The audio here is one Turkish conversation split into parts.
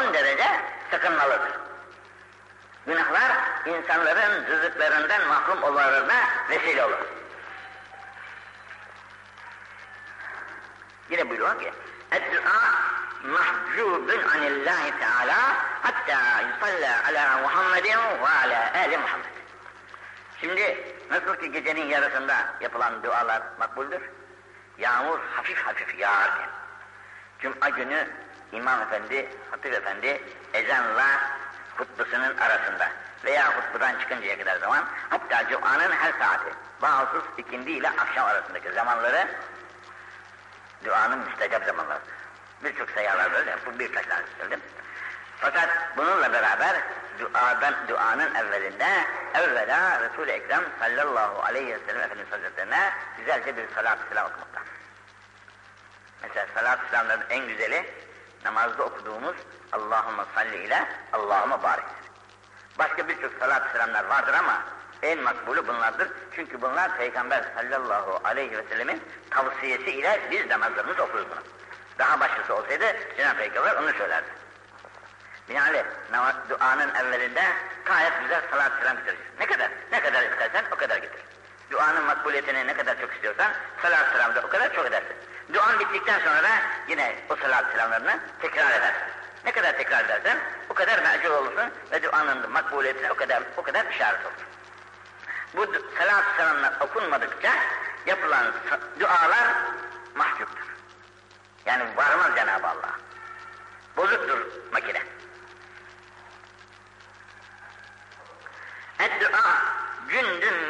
son derece sakınmalıdır. Günahlar insanların rızıklarından mahrum olmalarına vesile olur. Yine buyuruyor ki Eddua mahcubun anillahi teala hatta yusalla ala Muhammedin ve ala ali Muhammed. Şimdi nasıl ki gecenin yarısında yapılan dualar makbuldür. Yağmur hafif hafif yağarken. Cuma günü İmam Efendi, Hatip Efendi ezanla hutbasının arasında veya hutbadan çıkıncaya kadar zaman hatta Cuma'nın her saati bağımsız ikindi ile akşam arasındaki zamanları duanın müstecap zamanları. Birçok sayılar böyle, bu birkaç tane söyledim. Fakat bununla beraber duadan, duanın evvelinde evvela Resul-i Ekrem sallallahu aleyhi ve sellem Efendimiz Hazretlerine güzelce bir salat-ı selam okumakta. Mesela salat-ı selamların en güzeli namazda okuduğumuz Allahümme salli ile Allahümme barik. Başka birçok salat-ı selamlar vardır ama en makbulü bunlardır. Çünkü bunlar Peygamber sallallahu aleyhi ve sellemin tavsiyesi ile biz namazlarımızı okuruz bunu. Daha başkası olsaydı Cenab-ı Peygamber onu söylerdi. Binaenaleyh duanın evvelinde gayet güzel salat selam getireceksin. Ne kadar? Ne kadar istersen o kadar getir. Duanın makbuliyetini ne kadar çok istiyorsan salat selamda o kadar çok edersin. Duan bittikten sonra da yine o salat selamlarını tekrar edersin. Ne kadar tekrar edersen o kadar mecbur olursun ve duanın makbuliyetine o kadar o kadar işaret olur. Bu salat selamlar okunmadıkça yapılan dualar mahcuptur. Yani varmaz Cenab-ı Allah. Bozuktur makine. Dua cündün min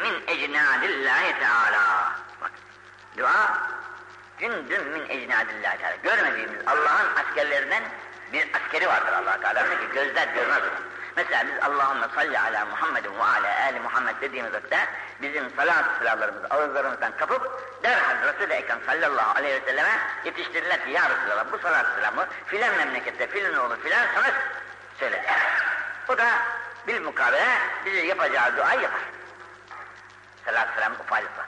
ecnadillahi teala. Bak, dua cündün min ecnadillahi teala. Görmediğimiz Allah'ın askerlerinden bir askeri vardır Allah Teala'nın ki gözler görmez onu. Mesela biz Allahümme salli ala Muhammedin ve ala ali Muhammed dediğimiz vakitte bizim salat silahlarımızı ağızlarımızdan kapıp derhal Resul-i Ekrem sallallahu aleyhi ve selleme yetiştirirler ki ya Resulallah bu salat silahımı filan memlekette filan oğlu filan sana söyle. O da bil mukabele bize yapacağı duayı yapar. Salat selam ufaylıkla.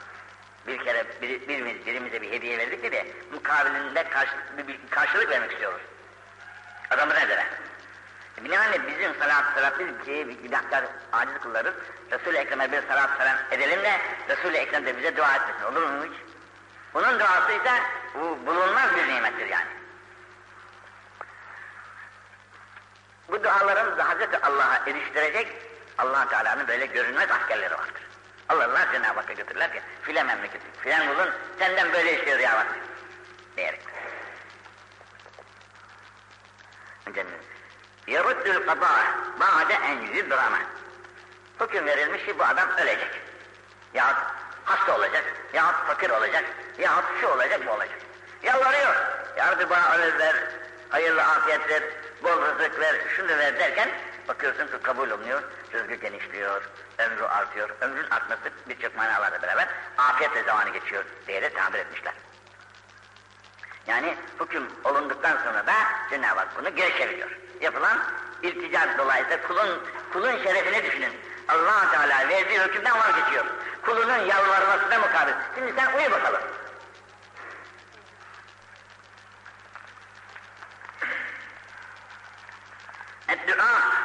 Bir kere bir, birimiz birimize bir hediye verdik de mukabilinde karşı, bir, bir karşılık vermek istiyoruz. Adamı ne dere? Binaenle bizim salat salat biz bir günahkar aciz kullarız. Resul-i Ekrem'e bir salat selam edelim de Resul-i Ekrem de bize dua etmesin. Olur mu hiç? Bunun duası ise bu bulunmaz bir nimettir yani. Bu dualarımız da Hazreti Allah'a eriştirecek allah Teala'nın böyle görünmez askerleri vardır. Allah'lar Cenab-ı Hakk'a götürürler ki filan memleketi, filan kulun senden böyle istiyor ya bak diyerek. Yeruddül kadâ ba'de en yübrama. Hüküm verilmiş ki bu adam ölecek. Yahut hasta olacak, yahut fakir olacak, yahut şu olacak, bu olacak. Yalvarıyor. Ya Rabbi bana ömür ver, hayırlı afiyet ver, bol rızık ver, şunu ver derken bakıyorsun ki kabul olunuyor, rızkı genişliyor, ömrü artıyor. Ömrün artması birçok manalarla beraber afiyetle zamanı geçiyor diye de tabir etmişler. Yani hüküm olunduktan sonra da Cenab-ı Hak bunu geri çeviriyor. Yapılan iltica dolayısıyla kulun, kulun şerefini düşünün. allah Teala verdiği hükümden vazgeçiyor. Kulunun yalvarmasına mukabil. Şimdi sen uyu bakalım. Dua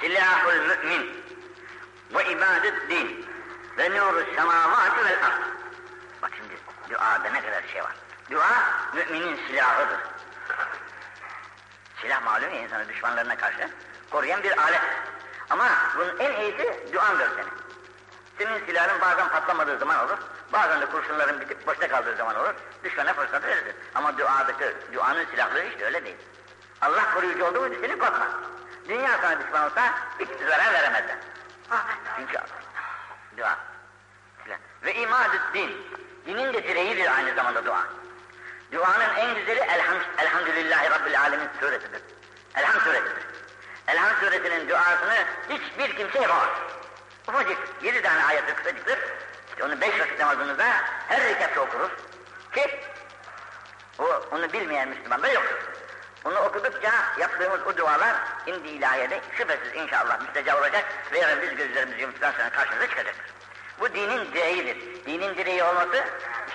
silahul mümin ve ibadet din ve nuru semavati vel ard. Bak şimdi duada ne kadar şey var. Dua müminin silahıdır. Silah malum ya insanı düşmanlarına karşı koruyan bir alet. Ama bunun en iyisi duandır senin. Senin silahın bazen patlamadığı zaman olur, bazen de kurşunların bitip boşta kaldığı zaman olur, düşmana fırsat verirsin. Ama duadaki, duanın silahları işte öyle değil. Allah koruyucu olduğu muydu seni korkma. Dünya sana düşman olsa hiç zarar veremezler. Ah, çünkü dua. Ve imadü din. Dinin de direğidir aynı zamanda dua. Duanın en güzeli Elham, Elhamdülillahi Rabbil Alemin suresidir. Elham suresidir. Elham suresinin duasını hiçbir kimse yapamaz. Ufacık yedi tane ayeti kısacıktır. İşte onu beş vakit namazımızda her rekatta okuruz. Ki o, onu bilmeyen Müslüman da yoktur. Onu okudukça yaptığımız o dualar indi ilahiyede şüphesiz inşallah müstecab olacak ve yarın biz gözlerimizi yumtuktan sonra karşımıza çıkacaktır. Bu dinin direğidir. Dinin direği olması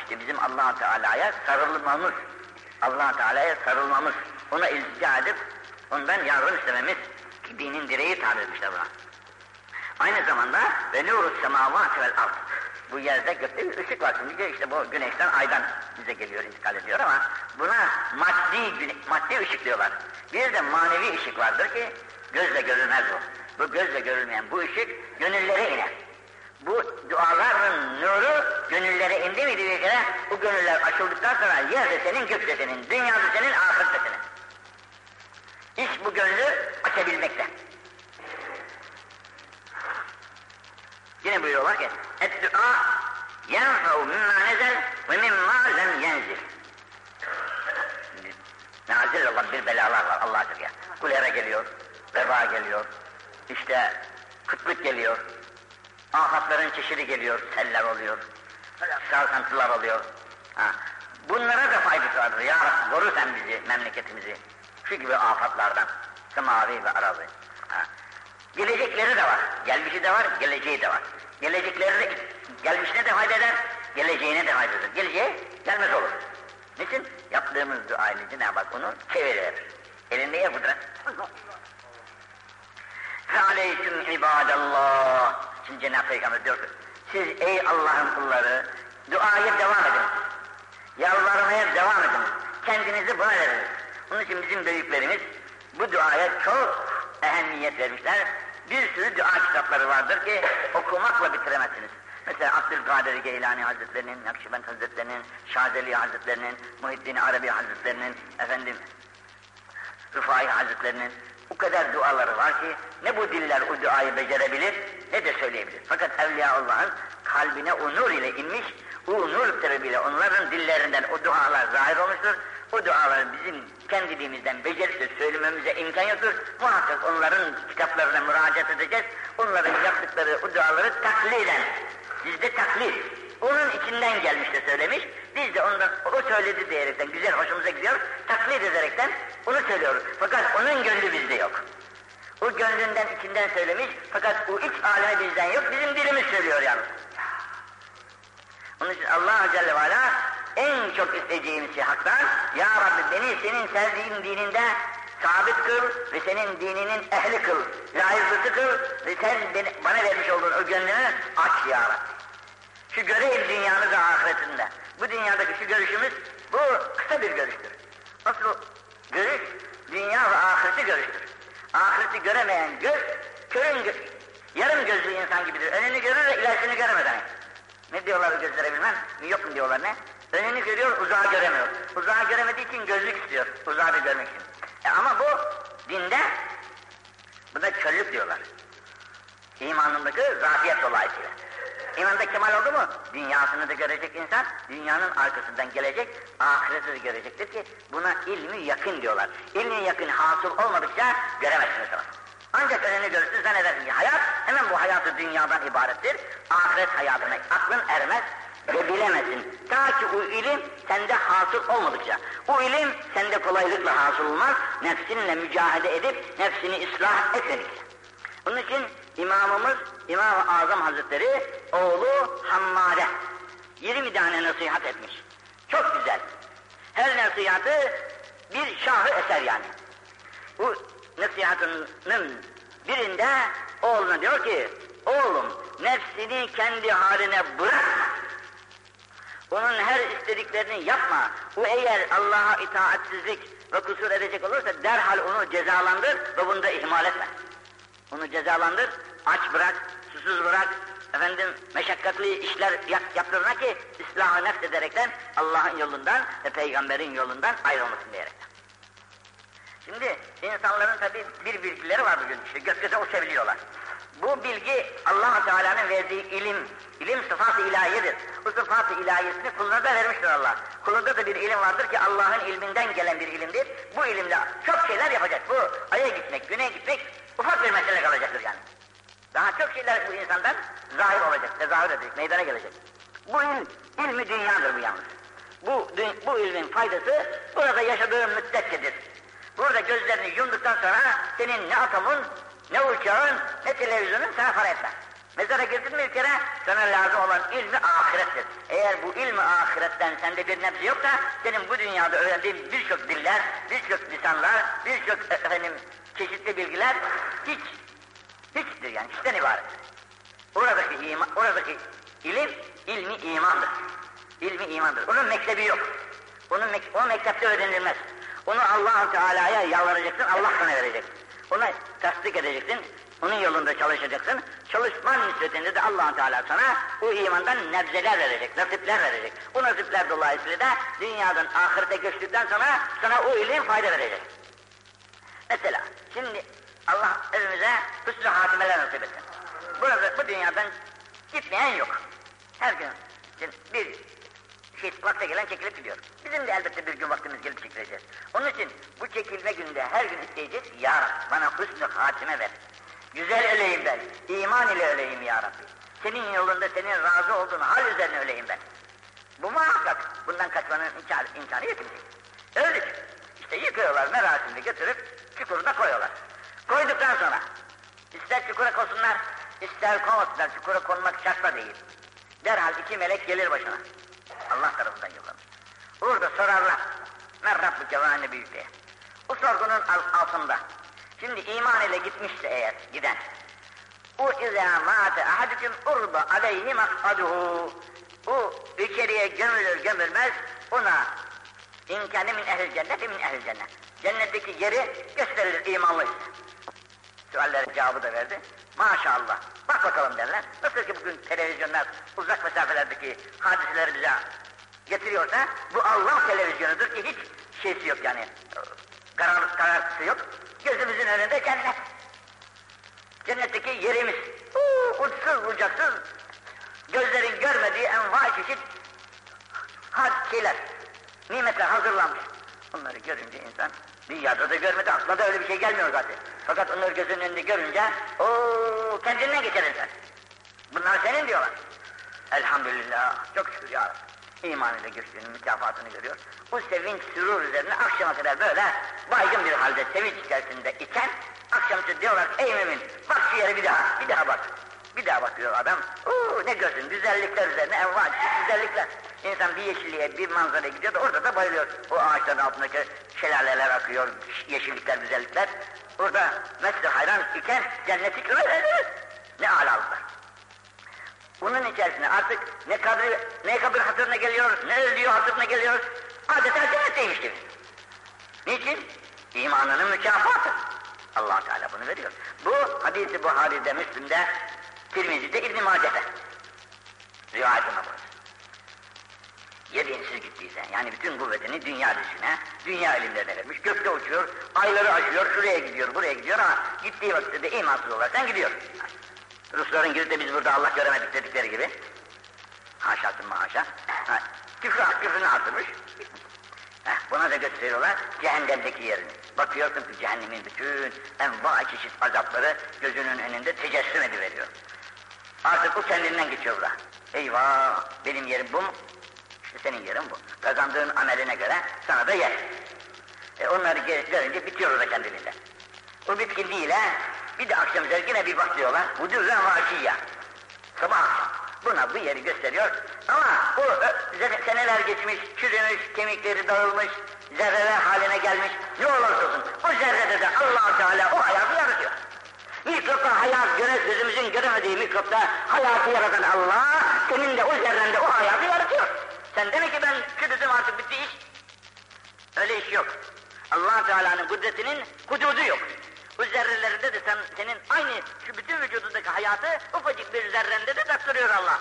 işte bizim allah Teala'ya sarılmamız, allah Teala'ya sarılmamız, ona iltica edip Ondan yardım istememiz dinin direği tabir etmişler buna. Aynı zamanda ve nurus semavat vel ard. Bu yerde gökte bir ışık var. Şimdi işte bu güneşten aydan bize geliyor, intikal ediyor ama buna maddi, maddi ışık diyorlar. Bir de manevi ışık vardır ki gözle görülmez bu. Bu gözle görülmeyen bu ışık gönüllere iner. Bu duaların nuru gönüllere indi mi diye bu gönüller açıldıktan sonra yerde senin, gökte senin, dünyada senin, ahirette senin. İş bu gönlü açabilmekte. Yine buyuruyorlar ki اَدْدُعَا يَنْفَعُ مِمَّا نَزَلْ وَمِمَّا لَمْ يَنْزِلْ Nazil olan bir belalar var Allah aşkına. Kulera geliyor, veba geliyor, işte kıtlık geliyor, afatların çeşidi geliyor, seller oluyor, sarkantılar oluyor. Ha. Bunlara da faydası vardır. Ya Rabbi koru sen bizi, memleketimizi. Şu gibi afatlardan. Semavi ve arazi. Ha. Gelecekleri de var. Gelmişi de var, geleceği de var. Gelecekleri de, gelmişine de fayda eder, geleceğine de fayda eder. Geleceğe gelmez olur. Niçin? Yaptığımız dua ile Cenab-ı onu çevirir. Elinde ya kudret. Fealeyküm ibadallah. Şimdi Cenab-ı Peygamber diyor ki, siz ey Allah'ın kulları, duaya devam edin. Yalvarmaya devam edin. Kendinizi buna verin. Onun için bizim büyüklerimiz bu duaya çok ehemmiyet vermişler. Bir sürü dua kitapları vardır ki okumakla bitiremezsiniz. Mesela Abdülkadir Geylani Hazretlerinin, Nakşibend Hazretlerinin, Şazeli Hazretlerinin, Muhittin Arabi Hazretlerinin, efendim Rıfai Hazretlerinin o kadar duaları var ki ne bu diller o duayı becerebilir ne de söyleyebilir. Fakat Evliya Allah'ın kalbine o nur ile inmiş, o nur sebebiyle onların dillerinden o dualar zahir olmuştur. O duaları bizim kendi dilimizden söylememize imkan yoktur. Muhakkak onların kitaplarına müracaat edeceğiz. Onların yaptıkları o duaları takliden, bizde taklit, onun içinden gelmiş de söylemiş. Biz de ondan o söyledi diyerekten güzel hoşumuza gidiyor. Taklit ederekten onu söylüyoruz. Fakat onun gönlü bizde yok. O gönlünden içinden söylemiş fakat o iç alemi bizden yok. Bizim dilimiz söylüyor yalnız. Onun için Allah Celle ve Ala en çok isteyeceğimiz şey haktan Ya Rabbi beni senin sevdiğin dininde sabit kıl ve senin dininin ehli kıl, layıklısı kıl ve sen beni, bana vermiş olduğun o gönlünü aç Ya Rabbi. Şu göreyim dünyanı ahiretinde. Bu dünyadaki şu görüşümüz bu kısa bir görüştür. Asıl görüş dünya ve ahireti görüştür. Ahireti göremeyen göz körün gö yarım gözlü insan gibidir. Önünü görür de ilerisini göremez hani. Ne diyorlar o gözlere bilmem, yok mu diyorlar ne? Önünü görüyor, uzağı göremiyor. Uzağı göremediği için gözlük istiyor, uzağı da görmek için. E ama bu dinde, buna körlük diyorlar. İmanındaki zafiyet dolayısıyla. İmanda kemal oldu mu, dünyasını da görecek insan, dünyanın arkasından gelecek, ahireti de görecektir ki buna ilmi yakın diyorlar. İlmi yakın hasıl olmadıkça göremezsiniz onu. Ancak önünü görürsün zannedersin ki hayat hemen bu hayatı dünyadan ibarettir. Ahiret hayatına aklın ermez ve bilemezsin. Ta ki o ilim sende hasıl olmadıkça. O ilim sende kolaylıkla hasıl olmaz. Nefsinle mücadele edip nefsini ıslah etmedikçe. Onun için imamımız İmam-ı Azam Hazretleri oğlu Hammade 20 tane nasihat etmiş. Çok güzel. Her nasihatı bir şahı eser yani. Bu nasihatının birinde oğluna diyor ki, oğlum nefsini kendi haline bırakma. Onun her istediklerini yapma. O eğer Allah'a itaatsizlik ve kusur edecek olursa derhal onu cezalandır ve bunda ihmal etme. Onu cezalandır, aç bırak, susuz bırak, efendim meşakkatli işler yap, yaptırına ki ıslahı nefs ederekten Allah'ın yolundan ve peygamberin yolundan ayrılmasın diyerekten. Şimdi insanların tabi bir bilgileri var bugün işte göz göze uçabiliyorlar. Bu bilgi allah Teala'nın verdiği ilim, ilim sıfat-ı ilahiyedir. Bu sıfat-ı ilahiyesini kuluna da vermiştir Allah. Kulunda da bir ilim vardır ki Allah'ın ilminden gelen bir ilimdir. Bu ilimle çok şeyler yapacak. Bu aya gitmek, güneye gitmek ufak bir mesele kalacaktır yani. Daha çok şeyler bu insandan zahir olacak, tezahür edecek, meydana gelecek. Bu ilm, ilmi dünyadır bu yalnız. Bu, bu ilmin faydası burada yaşadığın müddetçedir. Burada gözlerini yumduktan sonra senin ne atomun, ne uçağın, ne televizyonun sana para etmez. Mezara girdin mi bir kere sana lazım olan ilmi ahirettir. Eğer bu ilmi ahiretten sende bir nebze yoksa senin bu dünyada öğrendiğin birçok diller, birçok lisanlar, birçok efendim çeşitli bilgiler hiç hiçtir yani hiçten ibaret. Oradaki iman, oradaki ilim ilmi imandır. İlmi imandır. Onun mektebi yok. Onun o mektepte öğrenilmez. Onu allah Teala'ya yalvaracaksın, Allah sana verecek. Ona tasdik edeceksin, onun yolunda çalışacaksın. Çalışman nispetinde de allah Teala sana o imandan nebzeler verecek, nasipler verecek. O nasipler dolayısıyla da dünyadan ahirete göçtükten sonra sana o ilim fayda verecek. Mesela şimdi Allah evimize hüsnü hatimeler nasip etsin. Burada bu dünyadan gitmeyen yok. Her gün bir vakte gelen çekilip gidiyor. Bizim de elbette bir gün vaktimiz gelip çekileceğiz. Onun için bu çekilme günde her gün isteyeceğiz. Ya Rabbi bana hüsnü hatime ver. Güzel öleyim ben. İman ile öleyim ya Rabbi. Senin yolunda senin razı olduğun hal üzerine öleyim ben. Bu muhakkak. Bundan kaçmanın imkanı, imkanı yok Öldük. İşte yıkıyorlar merasimde götürüp çukuruna koyuyorlar. Koyduktan sonra ister çukura kosunlar, ister konmasınlar. Çukura konmak şart değil. Derhal iki melek gelir başına. Allah tarafından yollanır. Orada sorarlar. Men Rabbuke ve anne büyükliğe. O sorgunun altında. Şimdi iman ile gitmişse eğer giden. O izâ mâte ahadüküm urba aleyhi mak'aduhu. O içeriye gömülür gömülmez ona inkâne min ehl cennet min ehl cennet. Cennetteki yeri gösterilir imanlı ise. Suallerin cevabı da verdi. Maşallah. Bak bakalım derler. Nasıl ki bugün televizyonlar uzak mesafelerdeki hadiseleri bize getiriyorsa bu Allah televizyonudur ki hiç şeysi yok yani. Karar, karartısı yok. Gözümüzün önünde cennet. Cennetteki yerimiz. Uuu, uçsuz bucaksız gözlerin görmediği enva çeşit hadiseler, nimetler hazırlanmış. Onları görünce insan dünyada da görmedi, aklına da öyle bir şey gelmiyor zaten. Fakat onları gözünün önünde görünce, o kendinden geçer insan. Bunlar senin diyorlar. Elhamdülillah, çok şükür ya Rabbi. İman ile göçtüğünün mükafatını görüyor. Bu sevinç, sürur üzerine akşama kadar böyle baygın bir halde sevinç içerisinde iken, akşamüstü diyorlar ey mümin, bak şu yere bir daha, bir daha bak. Bir daha bakıyor adam, Oo, ne görsün, güzellikler üzerine envaç, güzellikler. İnsan bir yeşilliğe, bir manzaraya gidiyor da orada da bayılıyor. O ağaçların altındaki şelaleler akıyor, yeşillikler, güzellikler. Orada mesle hayran iken cenneti öyle ne alalıklar. Bunun içerisine artık ne kabir, ne kabir hatırına geliyor, ne ölüyor hatırına geliyor. Adeta cennetteymiş gibi. Niçin? İmanının mükafatı. allah Teala bunu veriyor. Bu hadisi Buhari'de, Müslim'de, Tirmizi'de, İbn-i Mace'de. Rivayetine burası. Yediğinsiz gittiyse, yani bütün kuvvetini dünya dışına, dünya ilimlerine vermiş, gökte uçuyor, ayları aşıyor, şuraya gidiyor, buraya gidiyor ama gittiği vakitte de imansız olaraktan gidiyor. Rusların gidip de biz burada Allah göremedik dedikleri gibi. Haşasın haşa. Ha, küfrü, küfrünü artırmış. Heh, buna da gösteriyorlar cehennemdeki yerini. Bakıyorsun ki cehennemin bütün enva çeşit azapları gözünün önünde tecessüm ediveriyor. Artık o kendinden geçiyor bura. Eyvah benim yerim bu mu? İşte senin yerin bu. Kazandığın ameline göre sana da yer. E onları görünce bitiyor orada kendiliğinden. O bitkinliğiyle bir de akşam üzeri yine bir bakıyorlar. Vücudun vaşiyya. Sabah. Buna bu yeri gösteriyor. Ama bu seneler geçmiş, çürümüş, kemikleri dağılmış, zerreler haline gelmiş. Ne olursa olsun o zerrede de allah Teala o hayatı yaratıyor. Mikropta hayat, göre, gözümüzün göremediği mikropta hayatı yaratan Allah, senin de o zerrende o hayatı yaratıyor. Sen demek ki ben çürüdüm artık bitti iş. Öyle iş yok. allah Teala'nın kudretinin hududu yok. Bu zerrelerinde de sen, senin aynı şu bütün vücudundaki hayatı ufacık bir zerrende de taktırıyor Allah.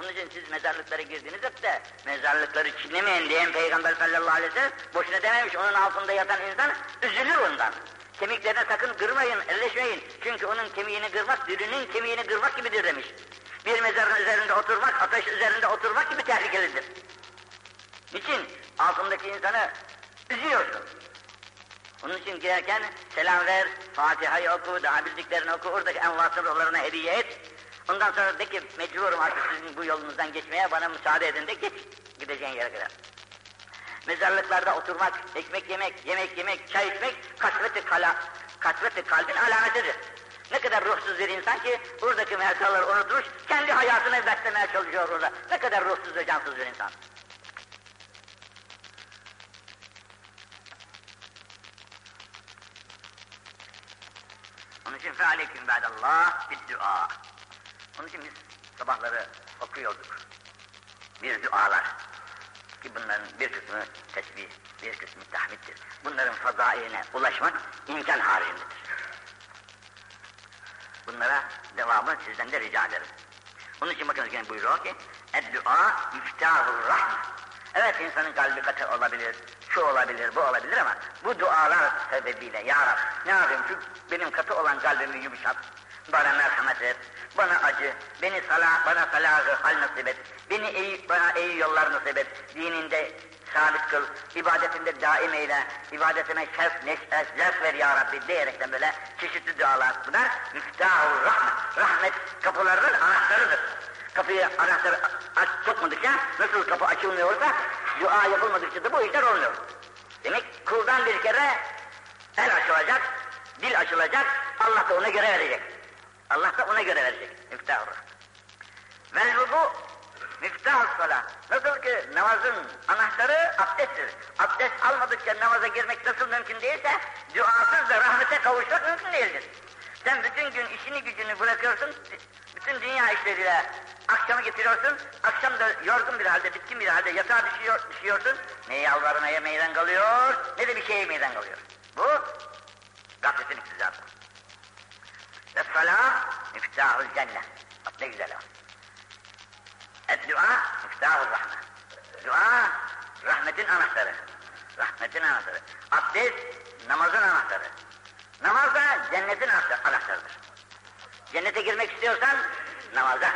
Onun için siz mezarlıklara girdiniz hep de mezarlıkları çiğnemeyin diyen Peygamber sallallahu aleyhi ve sellem boşuna dememiş onun altında yatan insan üzülür ondan. Kemiklerine sakın kırmayın, elleşmeyin. Çünkü onun kemiğini kırmak, dürünün kemiğini kırmak gibidir demiş. Bir mezarın üzerinde oturmak, ateş üzerinde oturmak gibi tehlikelidir. Niçin? Altındaki insanı üzüyorsun. Onun için girerken selam ver, Fatiha'yı oku, daha bildiklerini oku, oradaki envasıl yollarına hediye et. Ondan sonra de ki mecburum artık sizin bu yolunuzdan geçmeye, bana müsaade edin de geç gideceğin yere kadar. Mezarlıklarda oturmak, ekmek yemek, yemek yemek, çay içmek kasveti kala, kasveti kalbin alametidir. Ne kadar ruhsuz bir insan ki buradaki mevtaları unutmuş, kendi hayatını beslemeye çalışıyor orada. Ne kadar ruhsuz ve cansız bir insan. Onun için fealeyküm ba'dallah bir dua. Onun için biz sabahları okuyorduk. Bir dualar. Ki bunların bir kısmı tesbih, bir kısmı tahmiddir. Bunların fazailine ulaşmak imkan haricindedir. Bunlara devamı sizden de rica ederim. Onun için bakın yine buyuruyor ki Ed-dua iftahur rahme. Evet insanın kalbi katı olabilir, şu olabilir, bu olabilir ama bu dualar sebebiyle Ya Rab ne yapayım şu benim katı olan kalbimi yumuşat, bana merhamet et, bana acı, beni salah, bana salahı hal nasip et, beni iyi, bana iyi yollar nasip et, dininde sabit kıl, ibadetinde daim eyle, ibadetime şerf, neşe, zevk ver ya Rabbi diyerekten böyle çeşitli dualar. Bunlar müftahur rahmet, rahmet kapılarının anahtarıdır. Kapıyı anahtarı aç sokmadıkça nasıl kapı açılmıyorsa dua yapılmadıkça da bu işler olmuyor. Demek kuldan bir kere el açılacak, dil açılacak, Allah da ona göre verecek. Allah da ona göre verecek. Müftahur rahmet. Vel vudu miftah salat. Nasıl ki namazın anahtarı abdesttir. Abdest almadıkça namaza girmek nasıl mümkün değilse duasız da rahmete kavuşmak mümkün değildir. Sen bütün gün işini gücünü bırakıyorsun, bütün dünya işleriyle akşamı getiriyorsun, akşam da yorgun bir halde, bitkin bir halde yatağa düşüyor, düşüyorsun, ne yalvarmaya meydan kalıyor, ne de bir şeye meydan kalıyor. Bu gafletin iktizatı. Ve salah miftahul cennet. Ne güzel var. Dua miftahul rahmet. Dua rahmetin anahtarı. Rahmetin anahtarı. Abdest namazın anahtarı. Namaz da cennetin anahtarıdır. Cennete girmek istiyorsan namaza.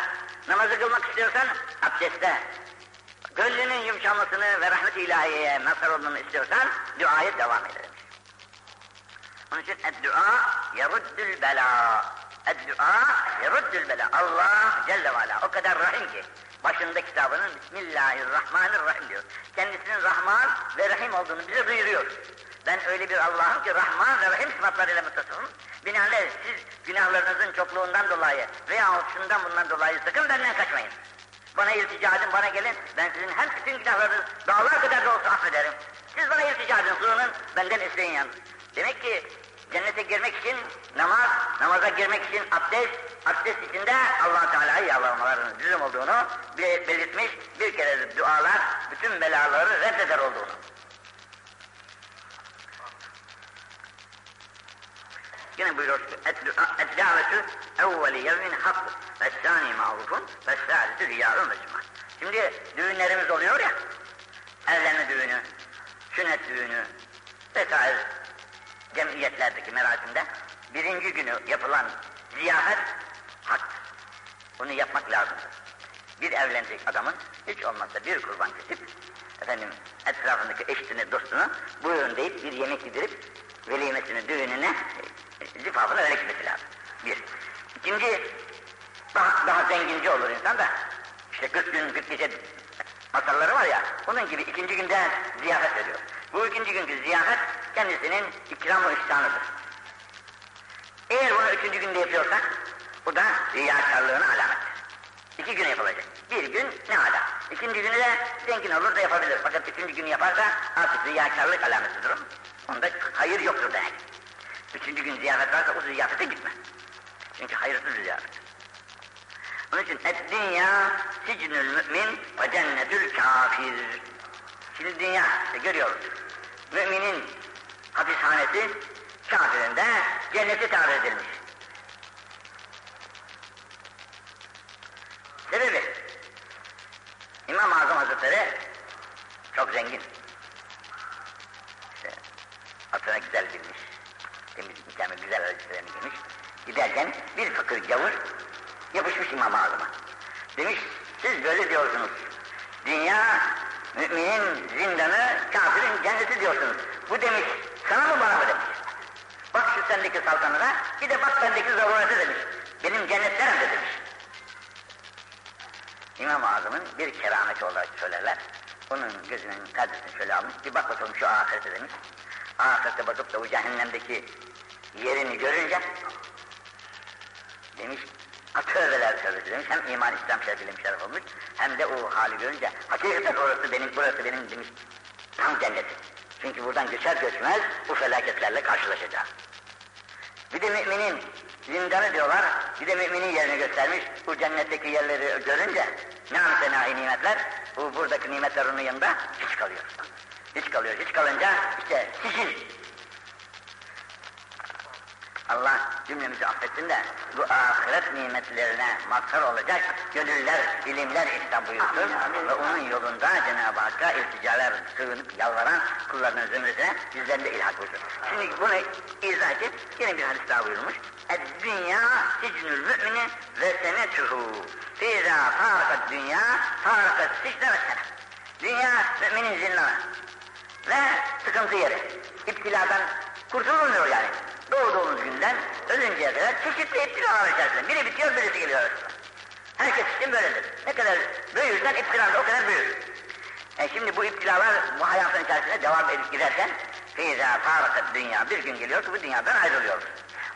Namazı kılmak istiyorsan abdestte. Gönlünün yumuşamasını ve rahmet-i ilahiyeye mazhar olmanı istiyorsan duaya devam edelim. Onun için dua yeruddül bela. Dua yeruddül bela. Allah Celle ve Ala o kadar rahim ki başında kitabının Bismillahirrahmanirrahim diyor. Kendisinin Rahman ve Rahim olduğunu bize duyuruyor. Ben öyle bir Allah'ım ki Rahman ve Rahim sıfatlarıyla mutasıfım. Binaenaleyh siz günahlarınızın çokluğundan dolayı veya şundan bundan dolayı sakın benden kaçmayın. Bana iltica edin, bana gelin. Ben sizin hem bütün günahlarınız dağlar kadar da olsa affederim. Siz bana iltica edin, sığının, benden isteyin yalnız. Demek ki Cennete girmek için namaz, namaza girmek için abdest, abdest içinde allah Teala'yı yalvarmalarının lüzum olduğunu belirtmiş, bir kere dualar bütün belaları reddeder olduğunu. Yine buyuruyor Eddavetü evveli yevmin hak ve sani mağrufun ve sâlidü riyârun ve Şimdi düğünlerimiz oluyor ya, evlenme düğünü, sünnet düğünü vesaire cemiyetlerdeki merasimde birinci günü yapılan ziyafet hak. Bunu yapmak lazımdır. Bir evlenecek adamın hiç olmazsa bir kurban kesip efendim etrafındaki eşini, dostunu buyurun deyip bir yemek yedirip velimesini, düğününe zifafını öyle gitmesi lazım. Bir. İkinci, daha, daha zenginci olur insan da işte 40 gün 40 gece masalları var ya onun gibi ikinci günde ziyafet veriyor. Bu ikinci günkü ziyafet kendisinin ikram-ı ihsanıdır. Eğer bunu üçüncü günde yapıyorsak bu da riyakarlığın alametidir. İki güne yapılacak. Bir gün ne ala. İkinci günü de zengin olur da yapabilir. Fakat üçüncü günü yaparsa artık riyakarlık alametidir o. Onda hayır yoktur demek. Üçüncü gün ziyafet varsa o ziyafete gitme. Çünkü hayırsız ziyafet. Onun için et dünya sicnül mümin ve cennetül kafir. Şimdi dünya işte görüyoruz. Müminin hapishanesi kafirin de cenneti tabir edilmiş. Sebebi İmam-ı Azam Hazretleri çok zengin. İşte atına güzel girmiş. Temiz mükemmel güzel elbiselerini giymiş. Giderken bir fakir gavur yapışmış İmam-ı Azam'a. Demiş siz böyle diyorsunuz. Dünya müminin zindanı, kafirin cenneti diyorsunuz. Bu demiş, sana mı bana mı demiş. Bak şu sendeki saltanına, bir de bak bendeki zarurete demiş. Benim cennetlerim de demiş. İmam-ı Azam'ın bir kerameti olarak söylerler. Onun gözünün perdesini şöyle almış, bir bak bakalım şu ahirete demiş. Ahirete bakıp da bu cehennemdeki yerini görünce Demiş, tövbeler tövbesi demiş. Hem iman İslam şeref ilim şeref olmuş. Hem de o hali görünce hakikaten orası benim, burası benim demiş. Tam cennet. Çünkü buradan göçer göçmez bu felaketlerle karşılaşacağız. Bir de müminin zindanı diyorlar, bir de müminin yerini göstermiş. Bu cennetteki yerleri görünce ne amsenai nimetler, bu buradaki nimetler onun yanında hiç kalıyor. Hiç kalıyor, hiç kalınca işte sicil. Allah cümlemizi affetsin de bu ahiret nimetlerine mazhar olacak gönüller, ilimler ihsan buyursun ve onun yolunda Cenab-ı Hakk'a ilticalar sığınıp yalvaran kullarının zümresine bizlerin de ilhak buyursun. Şimdi bunu izah edip yine bir hadis daha buyurmuş. dünya sicnül mümini ve senetuhu. Fîzâ fârakat dünya fârakat sicne ve sene. Dünya müminin zindanı ve sıkıntı yeri. İptiladan kurtulmuyor yani. Doğduğumuz günden ölünceye kadar çeşitli iptilalar içerisinde. Biri bitiyor, birisi geliyor. Herkes için böyledir. Ne kadar büyürsen iptilan da o kadar büyür. E şimdi bu iptilalar bu hayatın içerisinde devam edip giderken feyza farakat dünya bir gün geliyor ki bu dünyadan ayrılıyoruz.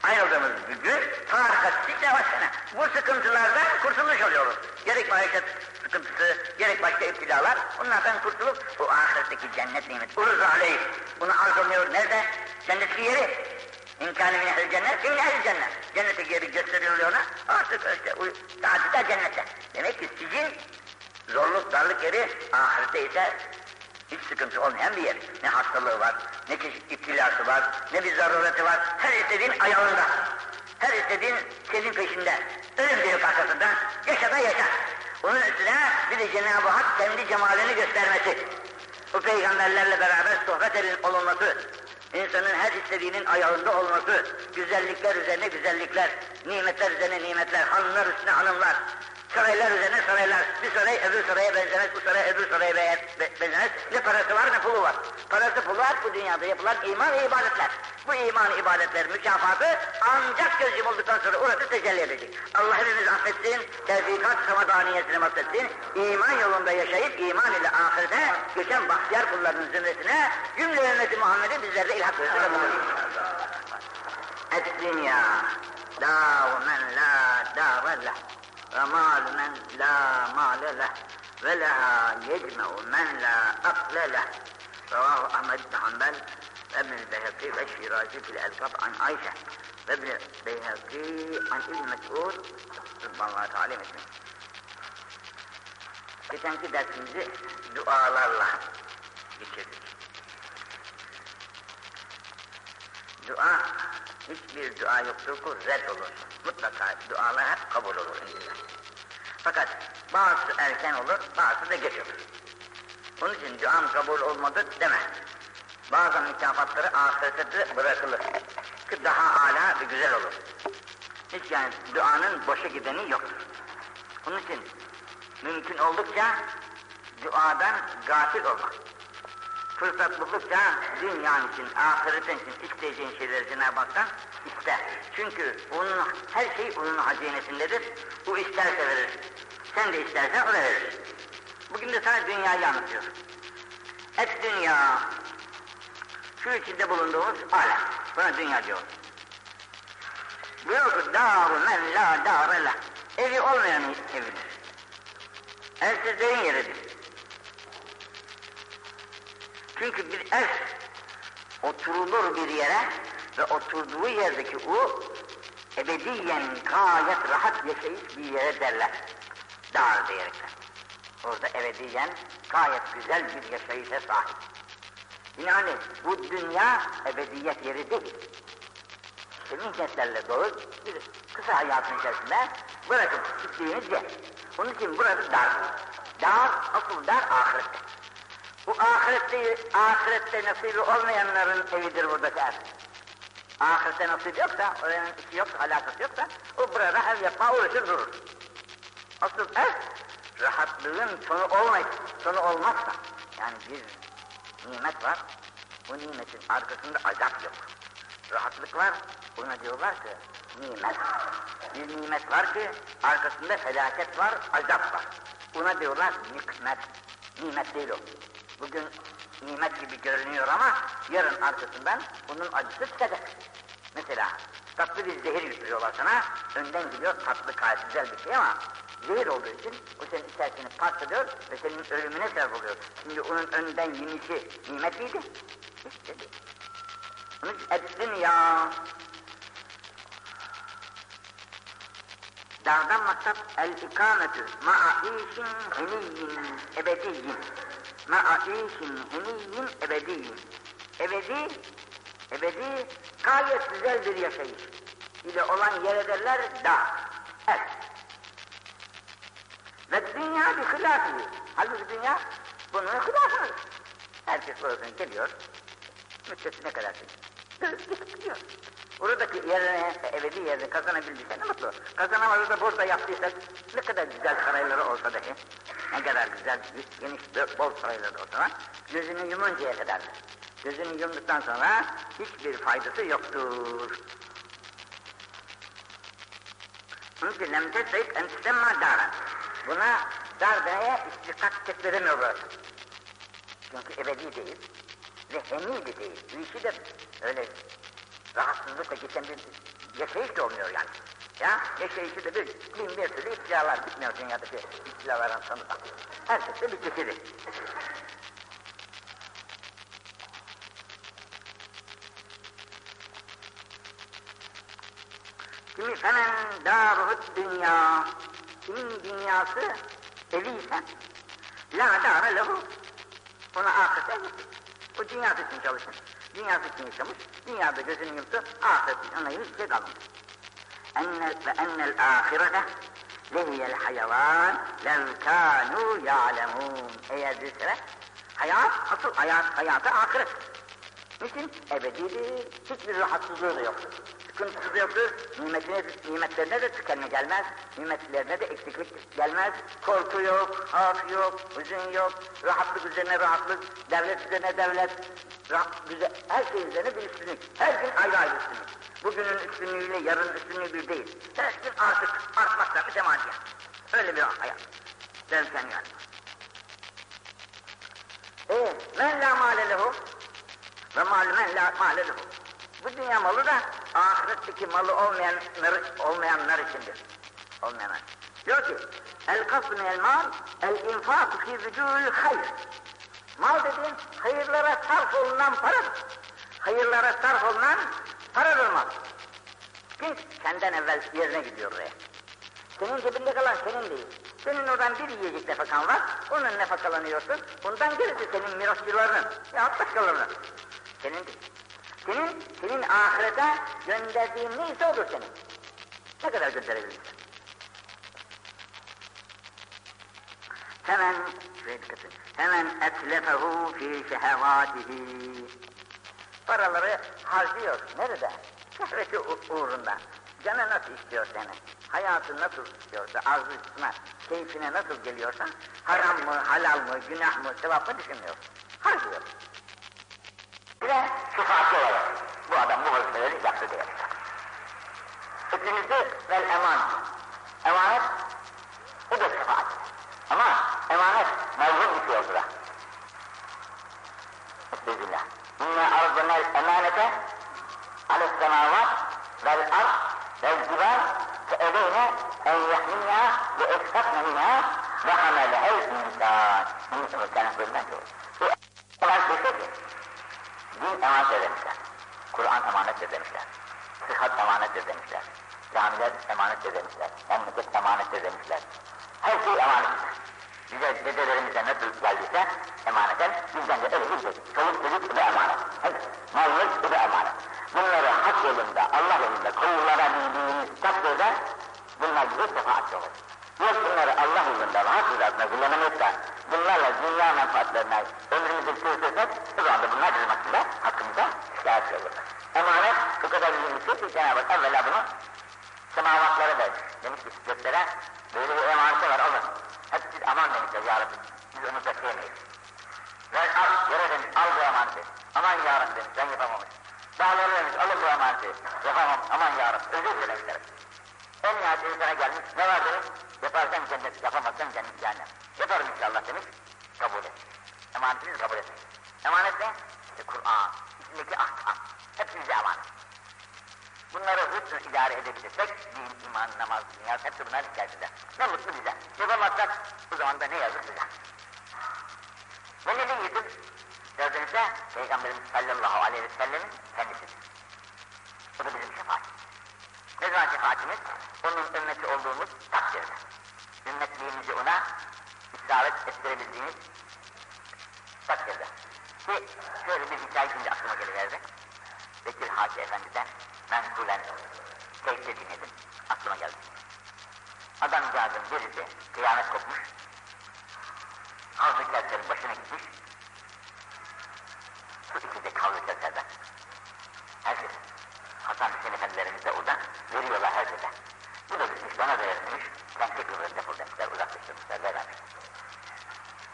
Ayrıldığımız gün farakat sikle başına. Bu sıkıntılardan kurtulmuş oluyoruz. Gerek maişet sıkıntısı, gerek başka iptilalar bunlardan kurtulup bu ahiretteki cennet nimet. Uruz aleyh. Bunu arzuluyor. Nerede? Cennetteki yeri. İmkanı min ehl cennet, min ehl cennet. Cennete geri gösteriliyor ona, artık işte taati da cennette. Demek ki sizin zorluk, darlık yeri ahirette ise hiç sıkıntı olmayan bir yer. Ne hastalığı var, ne çeşit iptilası var, ne bir zarureti var. Her istediğin ayağında. Her istediğin senin peşinde. Ölüm diyor arkasında. Yaşa da yaşa. Onun üstüne bir de Cenab-ı Hak kendi cemalini göstermesi. Bu peygamberlerle beraber sohbet olunması, İnsanın her istediğinin ayağında olması, güzellikler üzerine güzellikler, nimetler üzerine nimetler, hanımlar üstüne hanımlar, saraylar üzerine saraylar, bir saray öbür saraya benzemez, bu saray öbür saraya benzemez, ne parası var ne pulu var. Parası pulu var. Bu dünyada yapılan iman ve ibadetler. Bu iman ibadetler mükafatı ancak göz yumulduktan sonra orası tecelli edecek. Allah hepimiz affetsin, tevfikat samadaniyesini mahvetsin, iman yolunda yaşayıp iman ile ahirete geçen bahtiyar kullarının zümresine cümle ümmeti Muhammed'i bizlerle ilhak versin. Et-dünya dâv men la dâve ومال من لا مال له ولها يجمع من لا أقل له. رواه أحمد بن حنبل وابن البيهقي والشيرازي في الألقاب عن عائشة وابن البيهقي عن ابن مسعود. رضي الله تعالى مسلم Geçenki dersimizi dualarla geçirdik. Dua hiçbir dua yoktur ki red olur. Mutlaka dualar hep kabul olur inşallah. Fakat bazısı erken olur, bazısı da geç olur. Onun için duam kabul olmadı deme. Bazı mükafatları ahirete bırakılır. Ki daha âlâ ve güzel olur. Hiç yani duanın boşa gideni yoktur. Onun için mümkün oldukça duadan gafil olmak. Fırsat buldukça dünyanın için, ahiretin için isteyeceğin şeyleri Cenab-ı Hak'tan iste. Çünkü onun, her şey onun hazinesindedir. O isterse verir. Sen de istersen o da verir. Bugün de sana dünyayı anlatıyor. Et dünya, şu içinde bulunduğumuz alem. Buna dünya diyor. Ki dâru men la dâre. Evi olmayan evidir. Evsizlerin yeridir. Çünkü bir ev oturulur bir yere ve oturduğu yerdeki o ebediyen gayet rahat yaşayış bir yere derler. Dar diyerekten. Orada ebediyen gayet güzel bir yaşayışa sahip. Yani bu dünya ebediyet yeri değil. Senin kentlerle dolu bir kısa hayatın içerisinde bırakıp gittiğiniz yer. Onun için burası dar. Dar, asıl dar ahirette. Bu ahirette, ahirette nasibi olmayanların evidir buradaki ev. Ahirette nasibi yoksa, oranın işi yoksa, alakası yoksa, o burada ev yapma uğraşır durur. Asıl ev, rahatlığın sonu olmayıp, sonu olmazsa, yani bir nimet var, bu nimetin arkasında azap yok. Rahatlık var, buna diyorlar ki nimet. Bir nimet var ki arkasında felaket var, azap var. Buna diyorlar nikmet. Nimet değil o. Bugün nimet gibi görünüyor ama yarın arkasından bunun acısı çıkacak. Mesela tatlı bir zehir geliyor sana. Önden gidiyor tatlı gayet güzel bir şey ama zehir olduğu için o senin içerisini parçalıyor ve senin ölümüne sebep oluyor. Şimdi onun önden yemişi nimet miydi? Dedi. Bunu etsin ya. Dardan maksat el-ikametü ma'a işin heniyyin ebediyyin. Ma'a işin heniyyin ebediyyin. Ebedi, ebedi gayet güzel bir yaşayış ile olan yer ederler da. Evet. Ve dünya bir hilafı. Halbuki dünya bunun hilafıdır. Herkes burasına geliyor. Müddeti ne kadar gidiyor. Buradaki yerine, ebedi yerini kazanabildiyse ne mutlu. Kazanamadı da burada yaptıysa ne kadar güzel sarayları olsa dahi, ne kadar güzel, geniş, bol sarayları olsa gözünü yumuncaya kadar. Gözünü yumduktan sonra hiçbir faydası yoktur. Onun için lem tesrik en tüsemma daran. Buna dar demeye istikat tekledemiyor burası. Çünkü ebedi değil ve heni de değil. Bu işi de öyle rahatsızlıkla geçen bir yaşayış da olmuyor yani. Ya yaşayışı da bir, bin bir türlü istilalar bitmiyor dünyadaki istilaların sonunda. Herkes de bir çeşidi. Kimi femen daruhut dünya, kimin dünyası eviyse, la dara ona ahirete gitti. O dünyası için çalışın. Dünyası için yaşamış, dünyada gözünü yumdu, ahiret ona hiçbir şey kalmadı. Ennel ve ennel ahirete lehiyel hayvan lev kânû ya'lemûn. Eğer bilseler, hayat, asıl hayat, hayatı ahiret. Niçin? Ebedidir, hiçbir rahatsızlığı da yoktur. Sıkıntısı da yoktur, nimetine, nimetlerine de tükenme gelmez, nimetlerine de eksiklik gelmez, korku yok, haf yok, hüzün yok, rahatlık üzerine rahatlık, devlet üzerine devlet, rahat, güzel, her şey üzerine bir üstünlük, her gün ayrı ayrı üstünlük. Bugünün üstünlüğüyle yarının üstünlüğü bir değil, her gün artık artmakta bir temadiye. Öyle bir hayat, derken yani. E, men la mâle lehu, ve malümen la mâle lehu. Bu dünya malı da ahiretteki malı olmayanlar, olmayanlar içindir. Olmayanlar. Diyor ki, el kasbu minel mal, el infâku fî vücûl hayr. Mal dediğin hayırlara sarf olunan paradır. Hayırlara sarf olunan paradır mal. Çünkü senden evvel yerine gidiyor oraya. Senin cebinde kalan senin değil. Senin oradan bir yiyecek nefakan var, onun nefakalanıyorsun. Bundan gerisi senin mirasçılarının ya başkalarının. Senin değil. Senin, senin ahirete gönderdiğin neyse odur senin. Ne kadar gönderebilirsin? Hemen, şuraya dikkat edin. Hemen etlefehu fi şehevatihi. Paraları harcıyor. Nerede? Şehveti uğrunda. Canı nasıl istiyor seni? Hayatı nasıl istiyorsa, arzusuna, keyfine nasıl geliyorsa, haram mı, halal mı, günah mı, sevap mı düşünmüyor. Harcıyor. Bir de şefaatçi olarak bu adam bu vazifeleri yaptı diyor. İkincisi vel eman. Emanet, o da şefaat. Ama emanet mevcut bir şey oldu da. Estağfirullah. İnne arzunel emanete ales semavat vel ard vel cibal feebeyne en yahminha ve ekfakne minha ve hamelehel insan. Bunu sana bölmen diyor. Bu olan bir şey din emanet demişler. Kur'an emanet demişler. Sıhhat emanet demişler. Camiler emanet demişler. Memleket emanet demişler. Her şey emanettir. Bize dedelerimize nasıl geldiyse emaneten bizden de öyle bir. Çoluk çocuk bu da emanet. Mallık bu da emanet. Bunları hak yolunda, Allah yolunda kullanabildiğiniz takdirde bunlar bize şefaatçi olur. Yok bunları Allah yolunda rahat rızasına kullanamayıp da bunlarla dünya menfaatlerine ömrümüzü sürdürsek o zaman da bunlar bizim hakkında hakkımıza şikayetçi olurlar. Emanet bu kadar mühim bir şey ki Cenab-ı Hak evvela bunu semavatlara vermiş. Demiş ki göklere böyle bir emaneti var alın. Hep siz aman demişler ya Rabbi. Biz onu bekleyemeyiz. Ver al, yere demiş al bu emaneti. Aman ya Rabbi demiş ben yapamamış. Dağları demiş alın bu emaneti. Yapamam aman ya Rabbi özür dilemişler. En nihayet insana gelmiş ne var demiş. Yaparsan cennet, yapamazsan cennet cehennem. Yaparım inşallah demiş. Kabul et. Emanetiniz kabul etmiş. Emanet ne? İşte Kur'an, içindeki ahkam. Hepsi bize emanet. Bunları hızlı idare edebilirsek, din, iman, namaz, dünya, hepsi bunlar içerisinde. Ne mutlu bize. Yapamazsak, bu zaman da ne yazık bize. Ve ne yedim? Dördüncü, Peygamberimiz sallallahu aleyhi ve sellemin kendisidir. Bu da bizim şefaat. Ne zaman şefaatimiz? Onun ümmeti olduğumuz takdirde. Ümmetliğimizi ona isabet ettirebildiğimiz takdirde. Ki şöyle bir hikaye şimdi aklıma geliverdi. Bekir Hacı Efendi'den menkulen teyze dinledim. Aklıma geldi. Adamcağızın birisi kıyamet kopmuş. Havzu kerterin başına gitmiş. Su iki de kavlu kerterden. Herkes. Hasan Hüseyin Efendilerimiz de orada veriyorlar herkese. Bu da gitmiş bana da verilmiş. Ben tekrar defol demişler, uzaklaştırmışlar, vermemişler.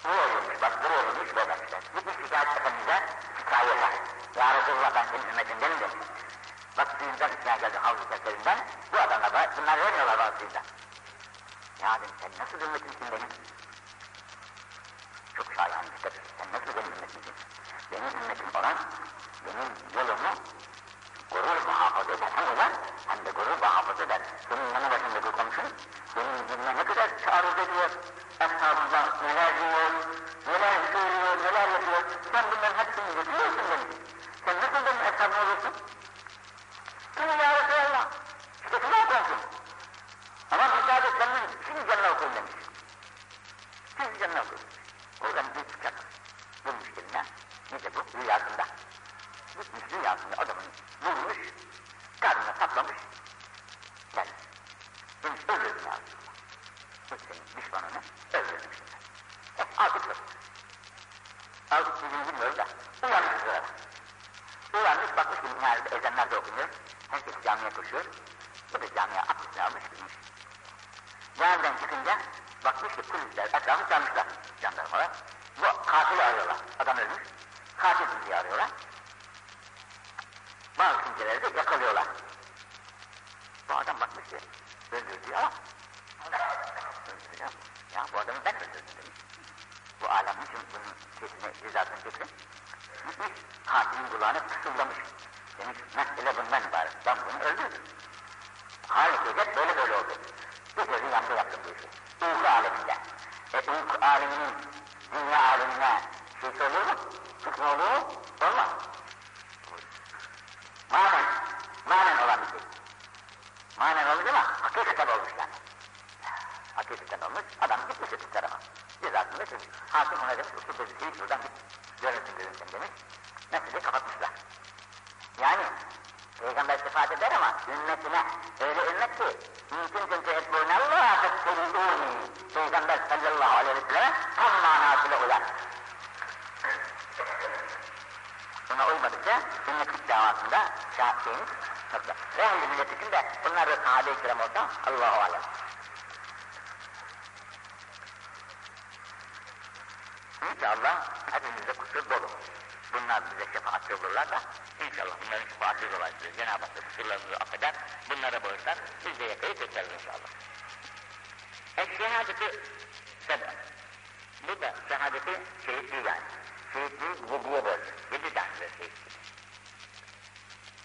Bu olurmuş, bak bu olurmuş, vermemişler. Gitmiş şikayet efendimize, şikayet var. Ya Resulullah ben senin ümmetindenim demiş. Bak suyundan içine geldi havlu kerterinden, bu adamlar da, bunlar vermiyorlar suyundan. Ya dedim sen nasıl ümmetimsin benim? Çok şayan dikkat et. Sen nasıl benim ümmetimsin? Benim ümmetim olan, benim yolumu gurur muhafaza eder. Hem ulan hem de gurur muhafaza eder. Senin yanı başındaki komşun senin yüzüne ne kadar taarruz ediyor. Eshabından neler diyor, neler söylüyor, neler yapıyor. Sen bunların hepsini yapıyorsun demiş. Nasıl benim eshabım olursun? Kim ya Resulallah? İşte kulağa komşun. Ama müsaade senin kim canına okul demiş. Kim canına okul. Oradan bir çıkacak. Bulmuş eline. Neyse bu rüyasında. Gitmiş rüyasında adamın vurmuş, karnına saplamış. Gel. Demiş öldürdün ya. Bu senin düşmanını öldürdüm şimdi. Hep artık yok. Artık sizin bilmiyorum da uyanmış sırada. Uyanmış bakmış ki nerede ezanlar da okunuyor. Herkes camiye koşuyor. Bu da camiye abdestini almış gitmiş. Camiden çıkınca bakmış ki polisler etrafı sarmışlar jandarmalar. Bu katili arıyorlar. Adam ölmüş. Katil diye arıyorlar. Bazı kimseleri de yakalıyorlar. Bu adam bakmış ki öldürdü. Öldüreceğim. Ya bu adamı ben öldürdüm demiş. Bu alem için bunun sesini, cezasını çeksin. Gitmiş katilin kulağına fısıldamış. Demiş mesele bundan ibaret. Ben bunu öldürdüm. Gece böyle böyle oldu. Gece rüyamda yaptım bu işi. Uyku aleminde. E uyku aleminin dünya alemine şey olur mu? Hükmü olur mu? Olmaz. Manen, manen olan bir şey. Manen olmuş ama hakikaten olmuş yani. Hakikaten olmuş, adam gitmiş öteki tarafa. Cezasını da çözmüş. Hakim ona demiş, usul dedi, şey şuradan git, görürsün görürsün demiş. Meseleyi kapatmışlar. Yani, Peygamber sıfat eder ama ümmetine, öyle ümmet ki, mümkün çünkü etbûne Allah'a fettelûni. Peygamber sallallahu aleyhi ve sellem tam manasıyla uyar. Buna uymadıkça sünnetlik davasında şeyimiz çoktur. Ve ehli millet için de bunlar da sahabe-i kiram olsa Allah-u alem. İnşallah hepimizde kusur dolu. Bunlar bize şefaatçi olurlar da inşallah bunların şefaatçi dolayısıyla Cenab-ı Hak kusurlarımızı affeder, bunlara bağışlar, biz de yakayı çekeriz inşallah. Es-şehadeti sebep. Bu da şehadeti şehitliği yani. Şehitliği yediye böl. Yedi tane şehitlik.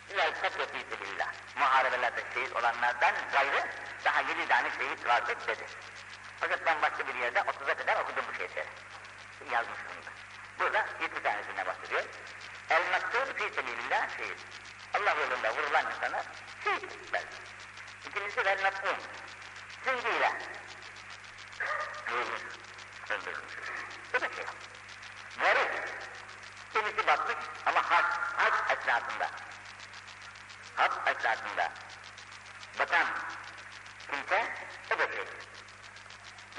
İlahi katleti billah. Muharebelerde şehit olanlardan gayrı daha yedi tane şehit vardır dedi. Fakat ben başka bir yerde 30'a kadar okudum bu şehitleri. Yazmışım da. Burada yedi tanesine bahsediyor. El maktul fi sebilillah şehit. Allah yolunda vurulan insana şehit belki. İkincisi vel maktul. Züngüyle. Öldürülmüş. Bu da şey. Garip. Kimisi batmış ama hac, hac esnasında. Hac esnasında. Batan kimse şey.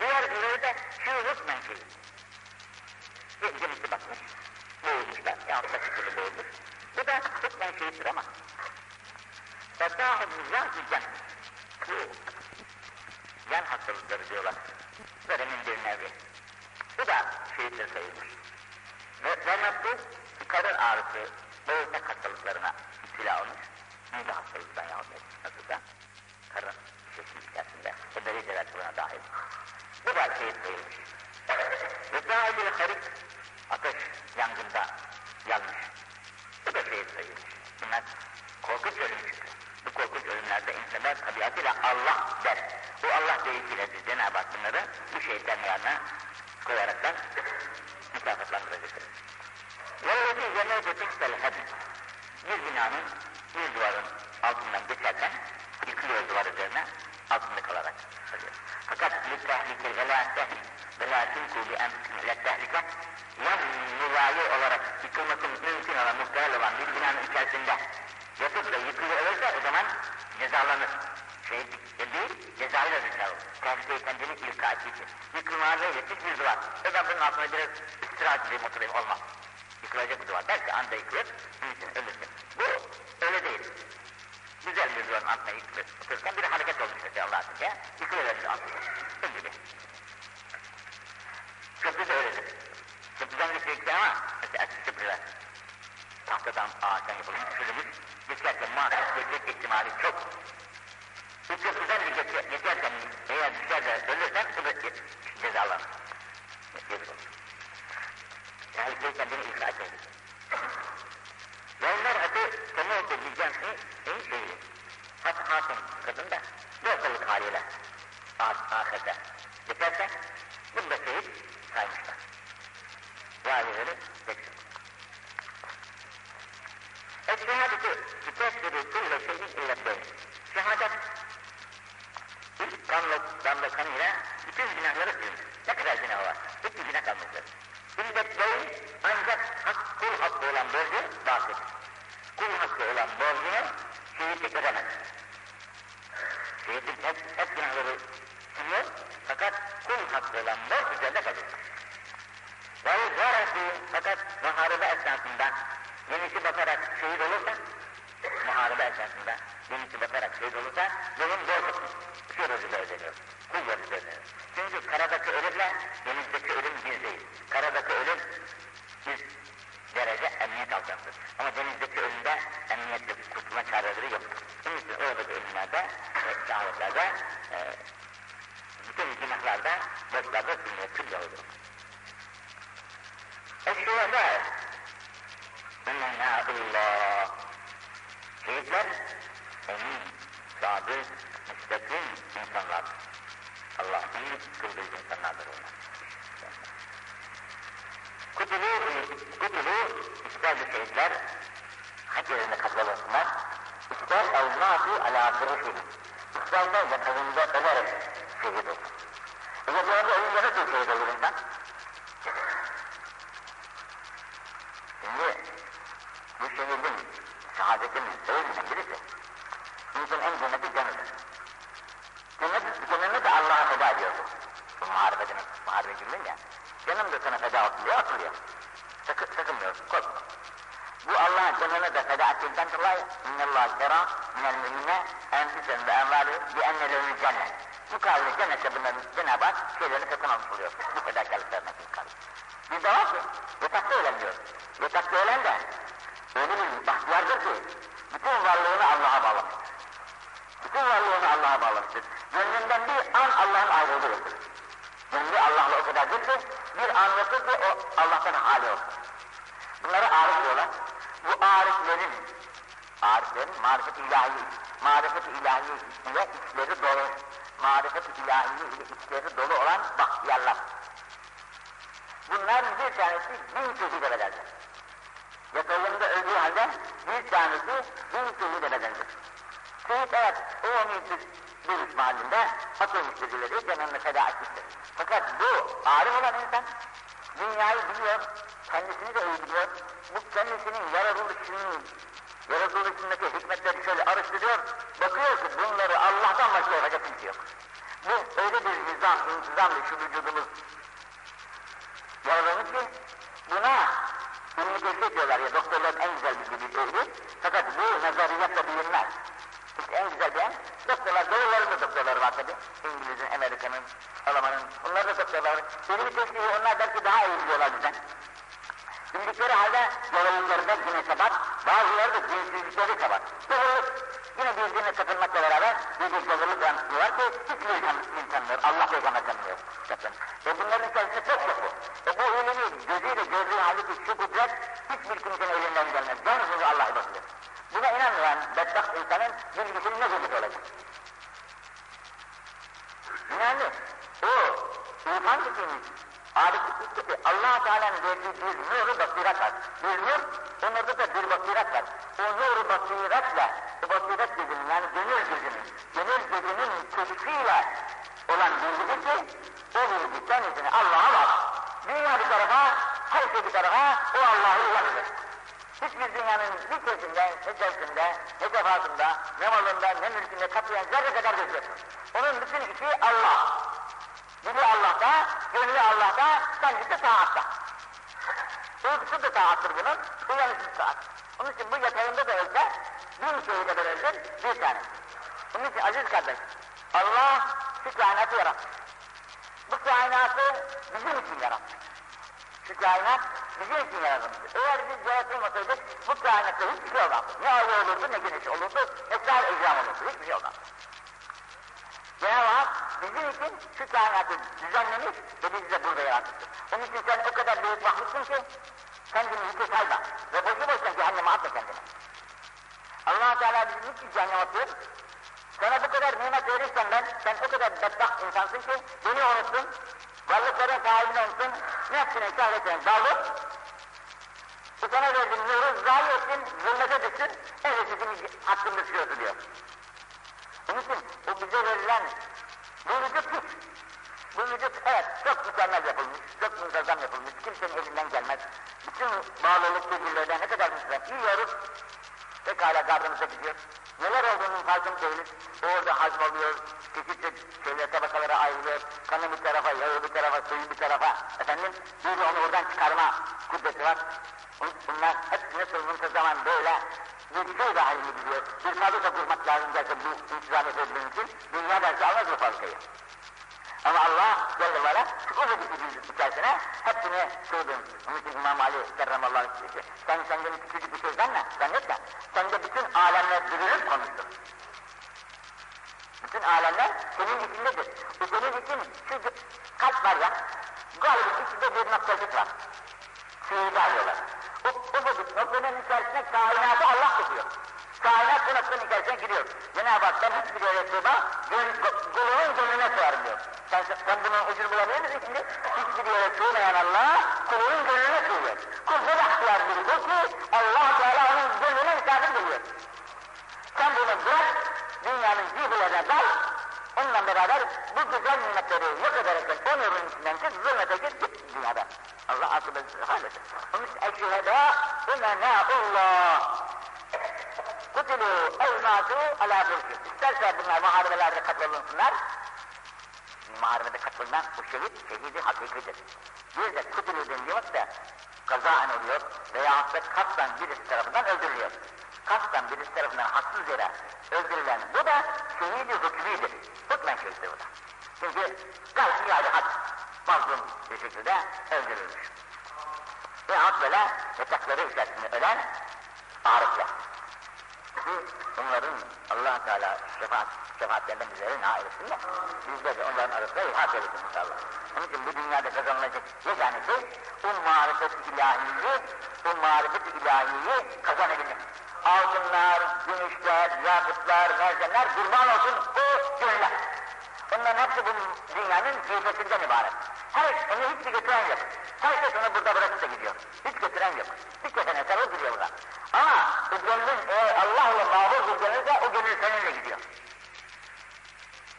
Diğer biri de şu şey. Bir kimisi batmış. Boğulmuşlar. Yahut da sıkılı boğulmuş. Bu da hükmen şeydir ama. Fetâhu mizâh-ı can. Bu can hastalıkları diyorlar. Veremin bir nevi. Bu da şehitler sayılır. Ve, ve nasıl karın ağrısı, boğulmak hastalıklarına silah olmuş. Mide hastalıktan yahut nasılsa karın şişesi içerisinde o dereceler buna dahil. Bu da şehit sayılmış. Ve sahibi harik ateş yangında yanmış. Bu da şehit sayılmış. Bunlar korkunç ölüm çünkü. Bu korkunç Allah der. Bu Allah deyişiyle Cenab-ı Hak bunları bu şeytanın yanına koyaraktan mükafatlandıracaktır. Esfel hadid. Bir binanın, bir duvarın altından geçerken yıkılıyor duvar üzerine altında kalarak. Fakat li tehlike ve la tehlike ve la tilku bi enfisin ile tehlike yan olarak yıkılması mümkün olan, muhtemel olan bir binanın içerisinde yatıp da yıkılıyorsa o zaman cezalanır. Şehit değil, cezayı da zikrar. Tehlikeyi kendini ilka ettiği için. Yıkılmaya ve bir duvar. E ben bunun altına biraz istirahat edeyim oturayım olmaz. Yıkılacak bir duvar. Belki anda yıkılır, mümkün ölürsün. Bu öyle değil. Güzel bir duvarın altına yıkılır. Otururken bir hareket olmuş mesela Allah adına. Yıkılıverir altına. Bu gibi. Köprü de öyledir. Köprüden geçecekti ama mesela eski köprüler. Tahtadan, ağaçtan yapılmış, çözülmüş. Geçerken muhakkak geçecek ihtimali çok. Bu köprüden de geçer, geçerken eğer düşer de ölürsen bu da cezalanır. Yani şey kendini ikna edin. Yollar adı temotu diyeceğim en şeyi. Hat hatun kadın da bu ortalık haliyle. Ah, ahirde. Geçersen bunu da şehit saymışlar. Valileri bekliyor. Es-şehadeti tükessürü kulle şeyin illetleri. Şehadet ilk damla, damla kanıyla bütün günahları silinir. Ne kadar günah var? Hiçbir günah kalmazdır. İllet değil ancak hak, kul hakkı olan borcu bahsedir. Kul hakkı olan borcunu edemez. Şehitlik hep, hep günahları siliyor fakat kul hakkı olan borç üzerinde kalır. Ve zarası fakat muharebe esnasında yenisi batarak şehit olursa muharebe esnasında yenisi batarak şehit olursa bunun borcu şu rozuyla ödeniyor. Kul rozuyla ödeniyor. Çünkü karadaki ölümle denizdeki ölüm bir değil. Karadaki ölüm bir derece emniyet altındadır. Ama denizdeki ölümde emniyetle kurtulma çareleri yok. Bunun için oradaki ölümlerde ve şahadetlerde e, bütün günahlarda, borçlarda sünnet kıl yoludur. Eşşuhada Emenâullah Şehitler emin, sadık, müstakim insanlardır. Allah'ın kıldığı insanlardır onlar. Kutulu, kutulu ister bu şehitler hak yerine katlanırsınlar, ister evlâhu alâ fırışın, ister de yakınında ölerek şehit olur. E yakınında Hak şeylerini satın almış oluyor. Bu fedakarlıklarına bir kavli. Bir de var ki, yatakta ölen diyor. Yatakta ölen de bir bahtiyardır ki, bütün varlığını Allah'a bağlamıştır. Bütün varlığını Allah'a bağlamıştır. Gönlünden bir an Allah'ın ayrılığı yoktur. Gönlü Allah'la o kadar ki, bir an yoktur ki o Allah'tan hali olsun. Bunları arif diyorlar. Bu ariflerin, ariflerin marifet ilahi, marifet ilahi ile içleri dolu, marifet ilahi ile içleri dolu olan bahtiyarlar. Bunların bir tanesi bin şehide bedeldir. Yatağında öldüğü halde bir tanesi bin şehide bedeldir. Şehit evet, umumi bir duruş mahallinde atılmış birileri canını feda etmiştir. Fakat bu arif olan insan dünyayı biliyor, kendisini de biliyor. Bu kendisinin yaratılışının, yaratılışındaki hikmetleri şöyle araştırıyor. Bakıyor ki bunları Allah'tan başka yapacak kimse yok. Bu öyle bir nizam, intizamlı şu vücudumuz yaratılmış ki buna ilmi keşif diyorlar ya doktorların en güzel bildiği bir bilgi. Fakat bu nazariyatta bilinmez. İşte en güzel bilen doktorlar, doğruların da doktorları var tabi. İngiliz'in, Amerika'nın, Alman'ın, onlar da doktorlar. İlmi keşfiyi onlar belki daha iyi biliyorlar bizden. Bildikleri halde yalanlıklarında yine kabar, bazıları da dinsizlikleri kabar. Gavurluk, yine birbirine takılmakla beraber bir bir gavurluk yansıtıyorlar ki hiçbir din tanımıyor, Allah peygamber tanımıyor. Bakın. Ve bunların içerisinde çok çok bu. E bu ilimi gözüyle gördüğü halde şu kudret hiçbir kimsenin elinden gelmez. Yalnız Allah'a bakılır. Buna inanmayan bedbaht insanın bilgisinin ne gözü olacak? İnanlı. O, irfan dediğimiz Ariflik gibi allah Teala'nın verdiği bir nuru basiret var. Bir nur, onlarda da bir basiret var. O nuru basiretle, o basiret gözünün yani gönül gözünün, gönül gözünün keşfiyle olan bilgidir ki, o bilgi kendisini Allah'a var. Dünya bir tarafa, her şey bir tarafa, o Allah'ı ulaşır. Hiçbir dünyanın bir köşesinde, ne çevresinde, ne sefasında, ne malında, ne mülkünde kaplayan zerre kadar göz yoktur. Onun bütün işi Allah. Dili Allah'ta, gönlü Allah'ta, kendisi taatta. Uykusu da taattır bunun, uyanışı taat. Onun için bu yatağında da ölse, bin şeyi kadar öldür, bir tane. Onun için aziz kardeş, Allah şu kainatı yarattı. Bu kainatı bizim için yarattı. Şu kainat bizim için yaratılmıştır. Eğer biz yaratılmasaydık bu kainatta hiçbir şey olmazdı. Ne ayı olurdu, ne güneş olurdu, ne sağ ecram olurdu, hiçbir şey olmazdı. Cenab-ı bizim için şu kainatı düzenlemiş ve bizi de burada yaratmıştır. Onun için sen o kadar büyük mahluksun ki kendini hiçe sayma ve boşu boşuna cehenneme atma kendini. allah Teala bizi niçin cehenneme atıyor? Sana bu kadar nimet verirsen ben, sen o kadar bedbaht insansın ki beni unuttun, varlıkların sahibini unuttun, nefsine şahretine daldın, bu sana verdiğim nuru zayi ettin, zulmete düştün, evet sizin hakkında sürüyordu diyor. Onun için o bize verilen bu vücut hiç. Bu vücut evet çok mükemmel yapılmış, çok muntazam yapılmış, kimsenin elinden gelmez. Bütün bağlılık figürlerden ne kadar mükemmel. Yiyoruz, pekala karnımıza gidiyor. Neler olduğunun farkında değiliz. Orada hazmoluyor, çeşitli şeyler tabakalara ayrılıyor. Kanı bir tarafa, yağı bir tarafa, suyu bir tarafa. Efendim, bir de onu oradan çıkarma kudreti var. Bunlar hep nasıl muntazaman böyle bir şey haline gidiyor. Bir fabrika kurmak lazım zaten bu intizam edebilmek için. Dünya belki almaz bu fabrikayı. Ama Allah Celle ve Ala ufacık bir içerisine hepsini sığdın. Onun için İmam Ali Kerramallahu sen senden küçücük bir şey zannet, zannetme. Sende bütün alemler dürülüp konuştur. Bütün alemler senin içindedir. Bu senin için şu kalp var ya, galibin içinde bir noktacık var. Suyu alıyorlar. O, o vakit noktanın içerisine kainatı Allah tutuyor. Kainat bu noktanın içerisine giriyor. Cenab-ı Hak ben hiçbir yere sığma, kulunun gönlüne sığarım diyor. Sen, sen bunun ucunu bulabilir misin şimdi? Hiçbir yere sığmayan Allah, kulunun gönlüne sığıyor. Kul ne bahtiyar biridir ki Allah Teala onun gönlüne misafir buluyor. Sen bunu bırak, dünyanın cihbilerine dal, onunla beraber bu güzel nimetleri yok ederekten o nurun içinden çık, zulmete git, git dünyada. Allah akıbeti halledir. Onun için eşhedâ umenâullah. Kutulu evmâtu alâ fırkı. İsterse bunlar muharebelerde katılınsınlar. Muharebede katılan bu şehit, şehidi hakikidir. Bir de kutulu deniliyor da kazaen oluyor veya da kastan birisi tarafından öldürülüyor. Kastan birisi tarafından haksız yere öldürülen bu da şehidi hükmüdür. Hükmen şehittir bu da. Çünkü gayet yani hak mazlum bir şekilde öldürülmüş. Veyahut böyle yatakları içerisinde ölen arıklar. Bunların allah Teala şefaat, şefaatlerinden bizleri nail etsin de bizde de onların arasında ilhak eylesin inşallah. Onun için bu dünyada kazanılacak yegane şey o marifet ilahiyi, o marifet ilahiyi kazanabilmek. Altınlar, gümüşler, yakıtlar, mercanlar kurban olsun o gönüller. Bunların hepsi bu dünyanın zirvesinden ibaret. Her onu hiçbir götüren yok. Herkes onu burada bırakıp da gidiyor. Hiç götüren yok. Bir kefene sarılıp gidiyor buradan. Ama o gönlün eğer Allah'la mahvur bir gönülse o gönül seninle gidiyor.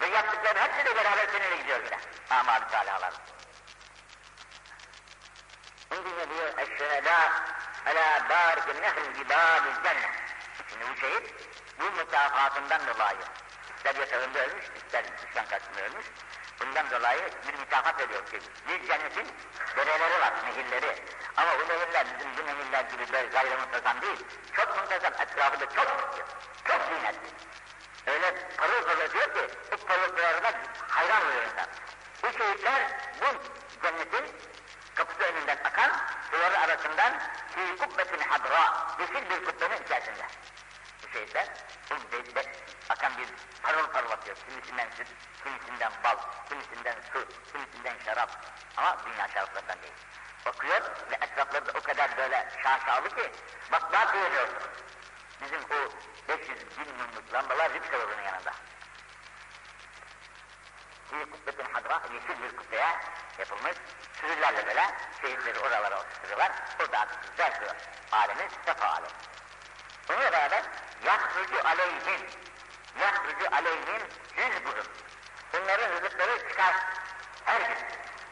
Ve yaptıkları hepsi de beraber seninle gidiyor yine. Amal-i Teala'lar. İngilizce diyor eşşehedâ alâ bârikin nehril gibâli cennet. Şimdi bu şehit bu mükafatından dolayı ister yatağında ölmüş, ister düşman karşısında ölmüş. Bundan dolayı bir mükafat veriyor ki bir cennetin dereleri var, nehirleri. Ama o nehirler bizim bu nehirler gibi böyle gayrı muntazam değil. Çok muntazam, etrafı da çok tutuyor. Çok zinetli. Öyle parıl parıl diyor ki, bu parıltılarına hayran oluyor insan. Bu şehitler bu cennetin kapısı önünden akan suları arasından fi kubbetin hadra, yeşil bir kubbenin içerisinde. Bu şehitler bu de, akan bir parıl parıl atıyor. Kimisinden süt, kimisinden bal, kimisinden su, kimisinden şarap. Ama dünya şaraplarından değil. Bakıyor ve etrafları da o kadar böyle şaşalı ki baklar duyuyor. Bizim o 500 bin mumluk lambalar Ripkalı'nın yanında. bir kubbetin hadra, yeşil bir kubbeye yapılmış. Sürülerle böyle şehitleri oralara oturtuyorlar. Orada güzel bir alemi, sefa alemi. Bununla beraber yahrucu aleyhim, yahrucu aleyhim rızkuhum. Bunların rızıkları çıkar her gün.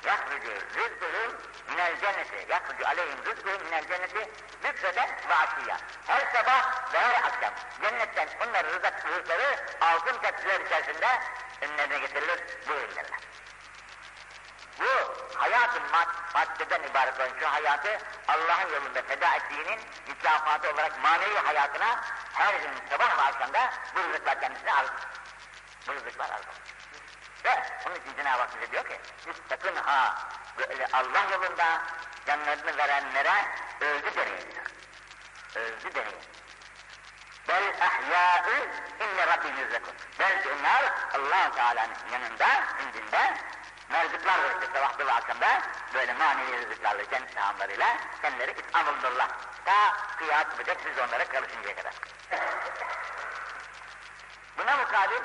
Yahrucu rızkuhum minel cenneti, yahrucu aleyhim rızkuhum minel cenneti bükreden ve. Her sabah ve her akşam cennetten onların rızık, rızıkları altın tepsiler içerisinde önlerine getirilir, buyururlar. Bu hayatın mad maddeden ibaret olan şu hayatı Allah'ın yolunda feda ettiğinin mükafatı olarak manevi hayatına her gün sabah ve akşamda bu rızıklar kendisine arz. Bu rızıklar arz. Ve onun için Cenab-ı Hak bize diyor ki, sakın ha böyle Allah yolunda canlarını verenlere özü deneyin. Özü deneyin. Bel ahyâ'ı inne Rabbim yüzekun. Belki onlar allah Teala'nın yanında, indinde mevcutlar verecek sabahta ve akşamda böyle manevi rızıklarla, kendi sahamlarıyla kendileri itham olunurlar. Ta kıyas yapacak siz onlara karışıncaya kadar. Buna mukabil,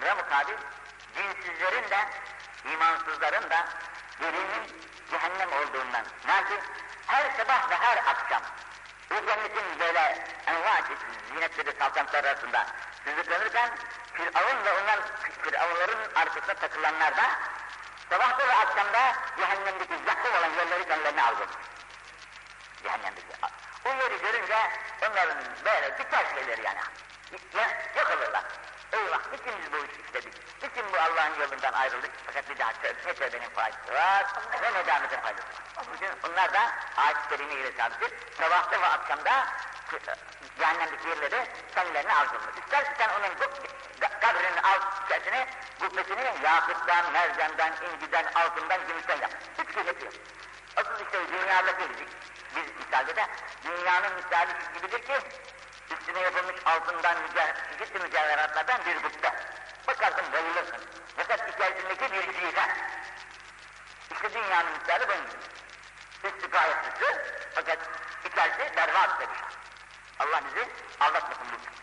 buna mukabil dinsizlerin de, imansızların da birinin cehennem olduğundan. Nasıl? Her sabah ve her akşam bu cennetin böyle enva zinetleri saltanatlar arasında rızıklanırken Firavun ve onlar Firavunların arkasına takılanlar da sabahta ve akşamda cehennemdeki yakın olan yerleri kendilerine aldı. Cehennemdeki. Yeri görünce onların böyle biter şeyleri yani. Ya, yok olurlar. Eyvah, niçin biz bu işi işledik? Niçin bu Allah'ın yolundan ayrıldık? Fakat bir daha tövbe, ne tövbenin faydası var, ne nedametin faydası var. Bugün onlar da ayet-i kerime ile sabittir. Sabahta ve akşamda cehennemdeki yerleri kendilerine arzulmuş. İstersen sen onun kabrinin alt içerisine, gubbesini yakıttan, mercandan, inciden, altından, gümüşten yap. Hiç şey yapıyor. Asıl işte dünyadaki biz misalde de dünyanın misali gibidir ki üstüne yapılmış altından çeşitli mücevheratlardan bir gıpta. Bakarsın bayılırsın. Fakat içerisindeki bir ciğer. İşte dünyanın misali bunun gibi. Üstü gayet süslü fakat içerisi berbat bir şey. Allah bizi aldatmasın bu.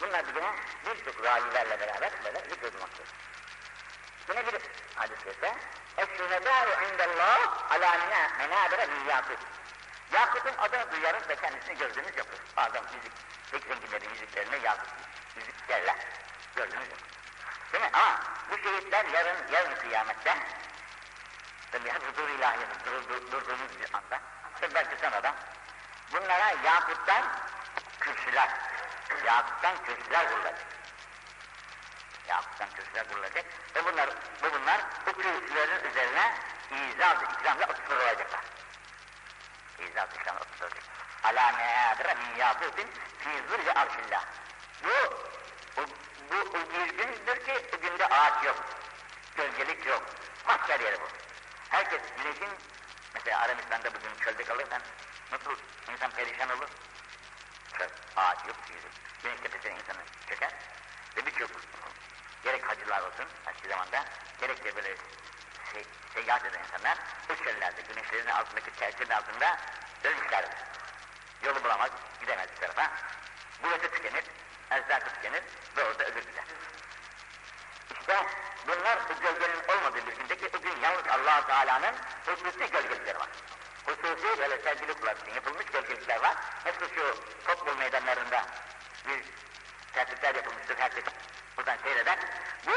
Bunlar bir yine birçok ravilerle beraber böyle zikredilmektedir. Yine bir hadis ise اَشْهُنَدَارُ عِنْدَ اللّٰهِ عَلَى مَنَابِرَ مِنْ يَاقُتٍ Yakut'un adını duyarız ve kendisini gördüğümüz yoktur. Bazen müzik, pek zenginlerin müziklerine yakut, müzik derler. Gördüğünüz yok. Değil mi? Ama bu şehitler yarın, yarın kıyamette, tabi huzur ilahinin dur, dur, durduğumuz bir anda, tabi belki sonra bunlara yakuttan kürsüler, yakuttan kürsüler kurulacak. Yakuttan kürsüler kurulacak ve bunlar, bu bunlar bu kürsülerin üzerine izaz-ı ikramla oturtulacaklar. İzaz İslam'ı oturtulacak. Alâ meâdire min yâbûtin fî zırgı arşillah. Bu, bu, bu, bu bir gündür ki o günde ağaç yok, gölgelik yok. Mahşer yeri bu. Herkes güneşin, mesela Arabistan'da bugün çölde kalırsan nasıl insan perişan olur? Çöl, ağaç yok, yok. Güneş tepesine insanı çöker ve birçok gerek hacılar olsun eski zamanda gerek de böyle seyahat eden insanlar bu çöllerde güneşlerin altındaki çerçevenin altında ölmüşler. Yolu bulamaz, gidemez bir tarafa. Bulası tükenir, erzakı tükenir ve orada ölürler. İşte bunlar bu gölgenin olmadığı bir gündeki o gün yalnız allah Teala'nın hususi gölgelikleri var. Hususi böyle sevgili kullar için yapılmış gölgelikler var. Nasıl şu toplu meydanlarında bir tertipler yapılmıştır herkes buradan seyreder. Bu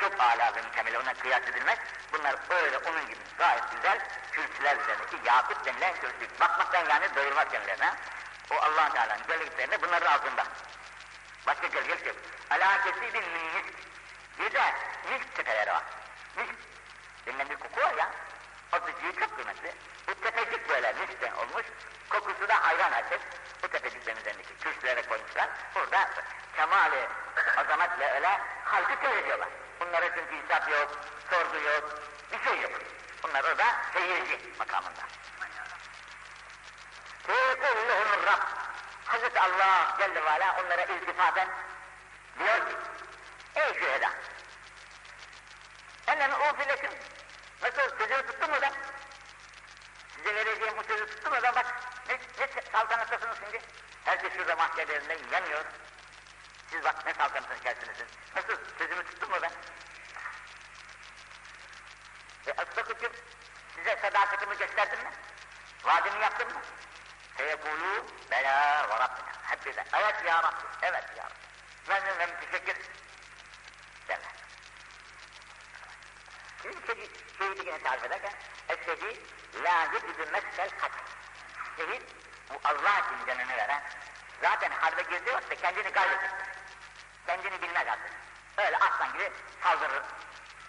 çok âlâ ve mükemmel ona kıyas edilmez. Bunlar öyle onun gibi gayet güzel kürsüler üzerindeki yakut denilen kürsü. Bakmaktan yani doyurmak kendilerine. O allah Teala'nın gölgeliklerinde bunların altında. Başka gölgelik yok. Alâkesi bir misk. Bir de misk tepeleri var. Misk denilen bir koku var ya. O sıcığı çok kıymetli. Bu tepecik böyle miskten olmuş. Kokusu da hayran herkes. Bu tepeciklerin üzerindeki kürsülere koymuşlar. Burada kemali azametle öyle halkı seyrediyorlar. Bunlara çünkü hesap yok, sorgu yok, bir şey yok. Bunlar orada seyirci makamında. Feyekullehumur Rab. Hazreti Allah Celle ve Ala onlara iltifaten diyor ki, ey şüheda, ennemi ufilekin, nasıl sözünü tuttu mu da? Size vereceğim bu sözü tuttu mu da bak, ne, ne saltanattasınız şimdi? Herkes şurada mahkemelerinde yanıyor. Siz bak ne saltanatın içerisindesiniz. Nasıl? Sözümü tuttum mu ben? Ve Asbakıcım size sadakatimi gösterdim mi? Vaadimi yaptım mı? Feyekulu bela ve Rabbina. Hep birden. Evet ya Rabbi. Evet ya Rabbi. Ben de teşekkür derler. Şimdi şehit, şehidi yine tarif ederken Eşhedi la yedidü mesel katil. Şehit bu Allah için canını veren zaten harbe vakitte kendini kaybedecek. Kendini bilmez artık. Öyle aslan gibi saldırır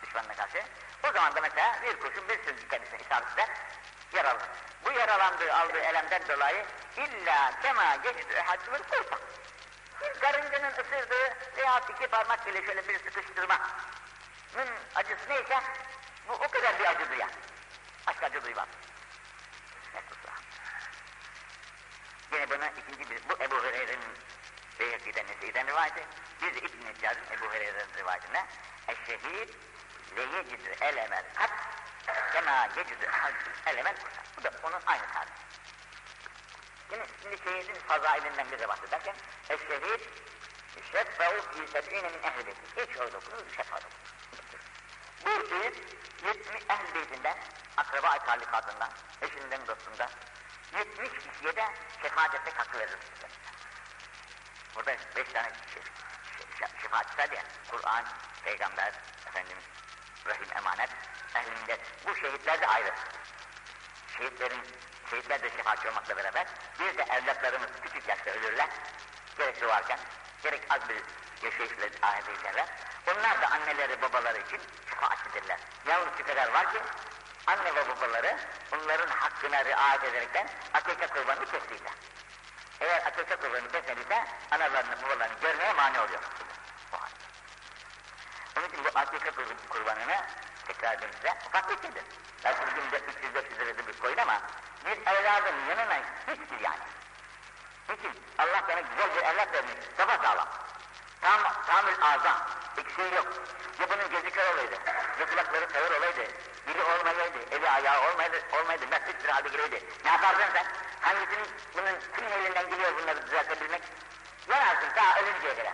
düşmanına karşı. O zaman da mesela bir kurşun bir sürü kendisine isabet eder, yaralı. Bu yaralandığı aldığı elemden dolayı illa kema geçtü ehadımın kurban. Bir karıncanın ısırdığı veya iki parmak ile şöyle bir sıkıştırmanın acısı neyse bu o kadar bir acı duyar. Başka acı duymaz. Ne kusura. Yine buna ikinci bir, bu Ebu Hureyre'nin Beyhekli'den Nese'den rivayeti, bir de İbn-i Neccar'ın Ebu Hureyre'nin rivayetinde Eşşehid leyecidü elemel kat kema yecidü elemel kursan. Bu da onun aynı tarifi. Yine şimdi şehidin fazailinden bize bahsederken Eşşehid şeffe'u fi seb'ine min ehl beyti. Hiç orada okunur, şeffa Bu şehit 70 ehl beytinden, akraba talikatından, eşinden, dostundan 70 kişiye de şefaatete hakkı verir. Burada beş tane şefaat var ya, Kur'an, Peygamber, Efendimiz, Rahim emanet, ehlinde. Bu şehitler de ayrı. Şehitlerin, şehitler de şefaatçi olmakla beraber, bir de evlatlarımız küçük yaşta ölürler, gerek doğarken, gerek az bir yaşayışla ahirete geçerler. Onlar da anneleri, babaları için şefaatçidirler. Yalnız kadar var ki, anne ve babaları onların hakkına riayet ederekten akika kurbanını kestiyse. Eğer akika kurbanını kesmediyse analarını babalarını görmeye mani oluyor. Onun için bu akika kurbanını tekrar edeyim size ufak bir şeydir. Belki bugün 300-400 lirada bir koyun ama bir evladın yanına hiçbir yani. Niçin? Allah sana güzel bir evlat vermiş, sağlam. Tam, tamül azam, eksiği yok. Ya bunun gözü kör olaydı, ya kulakları sağır olaydı, dili olmayaydı, eli ayağı olmayaydı, olmayaydı, mesut bir halde gireydi. Ne yapardın sen? Hangisinin, bunun kimin elinden geliyor bunları düzeltebilmek? Yanarsın ta ölünceye kadar.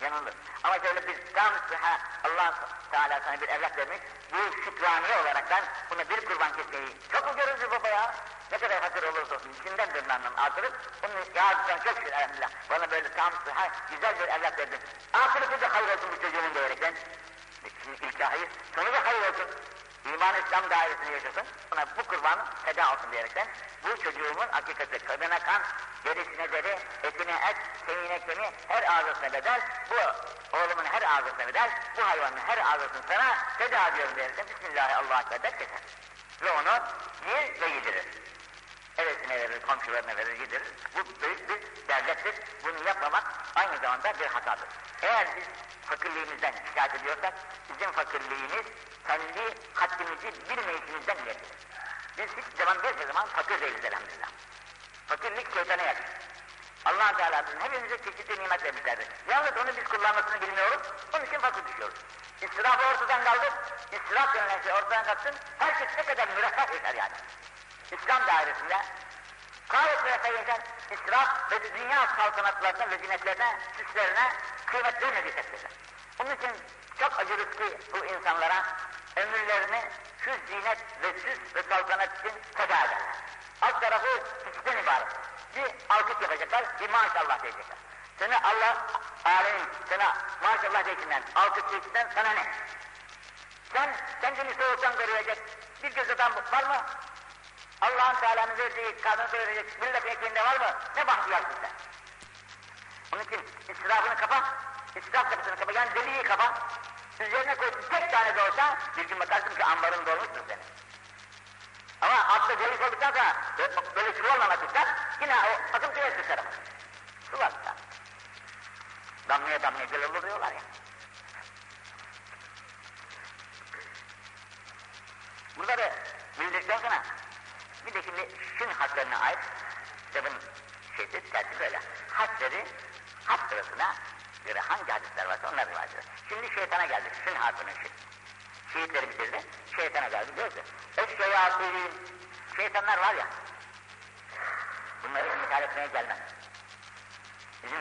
Yanılır. Ama şöyle bir tam sıha Allah Teala sana bir evlat vermiş, bu şükraniye olaraktan buna bir kurban kesmeyi çok mu görürsün baba ya? Ne kadar fakir olursa olsun içinden dırnağından artırıp onu ya sen çok şükür elhamdülillah bana böyle tam sıha güzel bir evlat verdin. Ahireti de hayır olsun bu çocuğumun diyerekten. Şimdi ilk hayır, sonu da hayır olsun. İman İslam dairesini yaşasın. Buna bu kurbanı feda olsun diyerekten bu çocuğumun hakikati kadına kan, derisine deri, etine et, kemiğine kemiği, her ağzısına bedel, bu oğlumun her ağzısına bedel, bu hayvanın her ağzısını sana feda ediyorum diyerekten Bismillahirrahmanirrahim der keser. Ve onu yer ve yedirir. Evesine verir, komşularına verir, yedirir. Bu büyük bir devlettir. Bunu yapmamak aynı zamanda bir hatadır. Eğer biz fakirliğimizden şikayet ediyorsak, bizim fakirliğimiz kendi haddimizi bilmeyişimizden ilerdir. Biz hiç zaman bir zaman fakir değiliz elhamdülillah. Fakirlik şeytana yakın. allah Teala bizim hepimize çeşitli nimet vermişlerdir. Yalnız onu biz kullanmasını bilmiyoruz, onun için fakir düşüyoruz. İsrafı ortadan kaldır, israf denilen şey ortadan kalksın, herkes ne kadar müreffeh yeter yani. İslam dairesinde gayet yeter, israf ve dünya saltanatlarına ve zinetlerine, süslerine kıymet vermediği takdirde. Onun için çok acırız ki bu insanlara ömürlerini şu zinet ve süs ve saltanat için feda ederler. Alt tarafı hiçten ibaret. Bir alkış yapacaklar, bir maşallah diyecekler. Sana Allah alemin, sana maşallah diyeceğinden, alkış diyeceğinden sana ne? Sen kendini soğuktan koruyacak bir göz adam var mı? Allah'ın Teala'nın verdiği kadını doyuracak millet ekmeğinde var mı? Ne bahtiyarsın sen? Onun için israfını kapa, israf kapısını kapa, yani deliği kapa. Üzerine koy, tek tane de olsa bir gün bakarsın ki ambarın dolmuştur senin. Ama altta delik olduktan sonra böyle çuvalına tutar, yine o akıntıya tutar ama. Sular tutar. Damlaya damlaya göl olur diyorlar ya. Bunları bildikten sonra bir de şimdi şun haklarına ait kitabın şeysi tersi böyle. Hasleri has sırasına göre hangi hadisler varsa onlar rivayet. Şimdi şeytana geldik. Şun harfinin şey. Şehitleri bitirdi. Şeytana geldi. Diyor ki Eşşeyatîn Şeytanlar var ya bunları imtihan etmeye gelmez. Bizim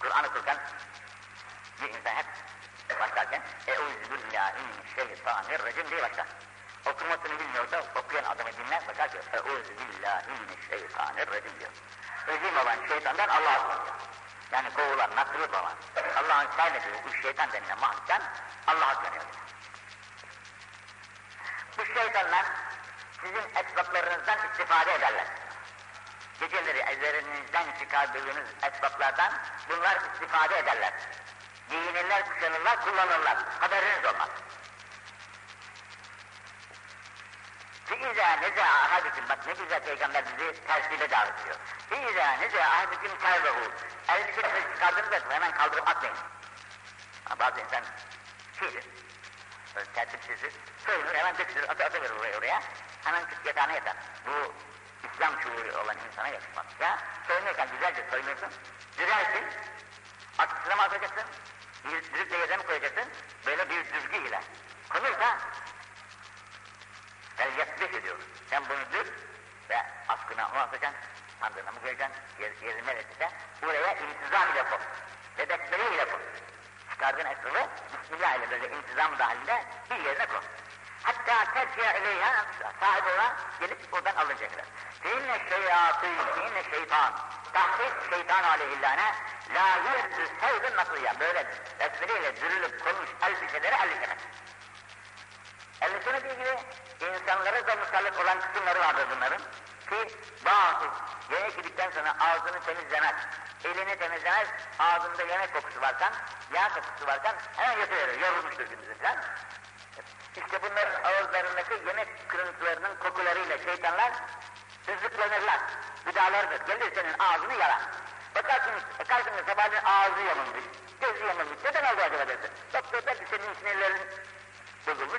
Kur'an okurken bir insan hep başlarken Euzubillahimineşşeytanirracim diye başlar. Okumasını bilmiyorsa okuyan adamı dinler bakar ki Euzubillahimineşşeytanirracim diyor. Rejim olan şeytandan Allah'a sığınıyor. Yani kovulan, nasırlık olan, Allah'ın sevmediği bu şeytan denilen mahluktan Allah'a sığınıyor. Bu şeytanlar sizin esbaplarınızdan istifade ederler. Geceleri ellerinizden çıkardığınız esbaplardan bunlar istifade ederler. Giyinirler, kuşanırlar, kullanırlar. Haberiniz olmaz. İza neze ahadüküm, bak ne güzel peygamber bizi tersiyle dağıtıyor. İza neze ahadüküm terzehu. Elbise çıkardığınız zaman hemen kaldırıp atmayın. Ha, bazı insan fiilir, tertipsizdir, soyunur hemen dökülür, atı atıverir oraya oraya. Hemen kıt yatağına yatar. Bu İslam şuuru olan insana yakışmaz. Ya soyunurken güzelce soyunursun, dürersin, atkısına mı atacaksın, dürüp de yerine mi koyacaksın, böyle bir düzgü ile. Konursa el yakbet ediyoruz. Sen bunu dür ve askına mı atacaksın, sandığına mı koyacaksın, yer, yerine neresiyse, buraya intizam ile koy. Besmele ile koy. Çıkardığın esrarı, Bismillah ile böyle intizam dahilinde bir yerine koy. Hatta tercihe ileyha sahibi olan gelip oradan alınacak kadar. Feinne şeyatîn, feinne şeytan. Tahsis şeytan aleyhillâne la yüzdü sevdün nasıya. Böyle besmeleyle dürülüp konmuş elbiseleri elbisemez. Elbiseme gibi insanlara da musallat olan kısımları vardır bunların. Ki bazı yemek yedikten sonra ağzını temizlemez, elini temizlemez, ağzında yemek kokusu varken, yağ kokusu varken hemen yatıverir, yorulmuştur gündüzü falan. İşte bunların ağızlarındaki yemek kırıntılarının kokularıyla şeytanlar rızıklanırlar. Gıdalardır. Gelir senin ağzını yalar. Bakarsınız, bakarsınız sabahleyin ağzı yamulmuş, gözü yamulmuş. Neden oldu acaba dersin? Doktor der ki senin sinirlerin bozulmuş,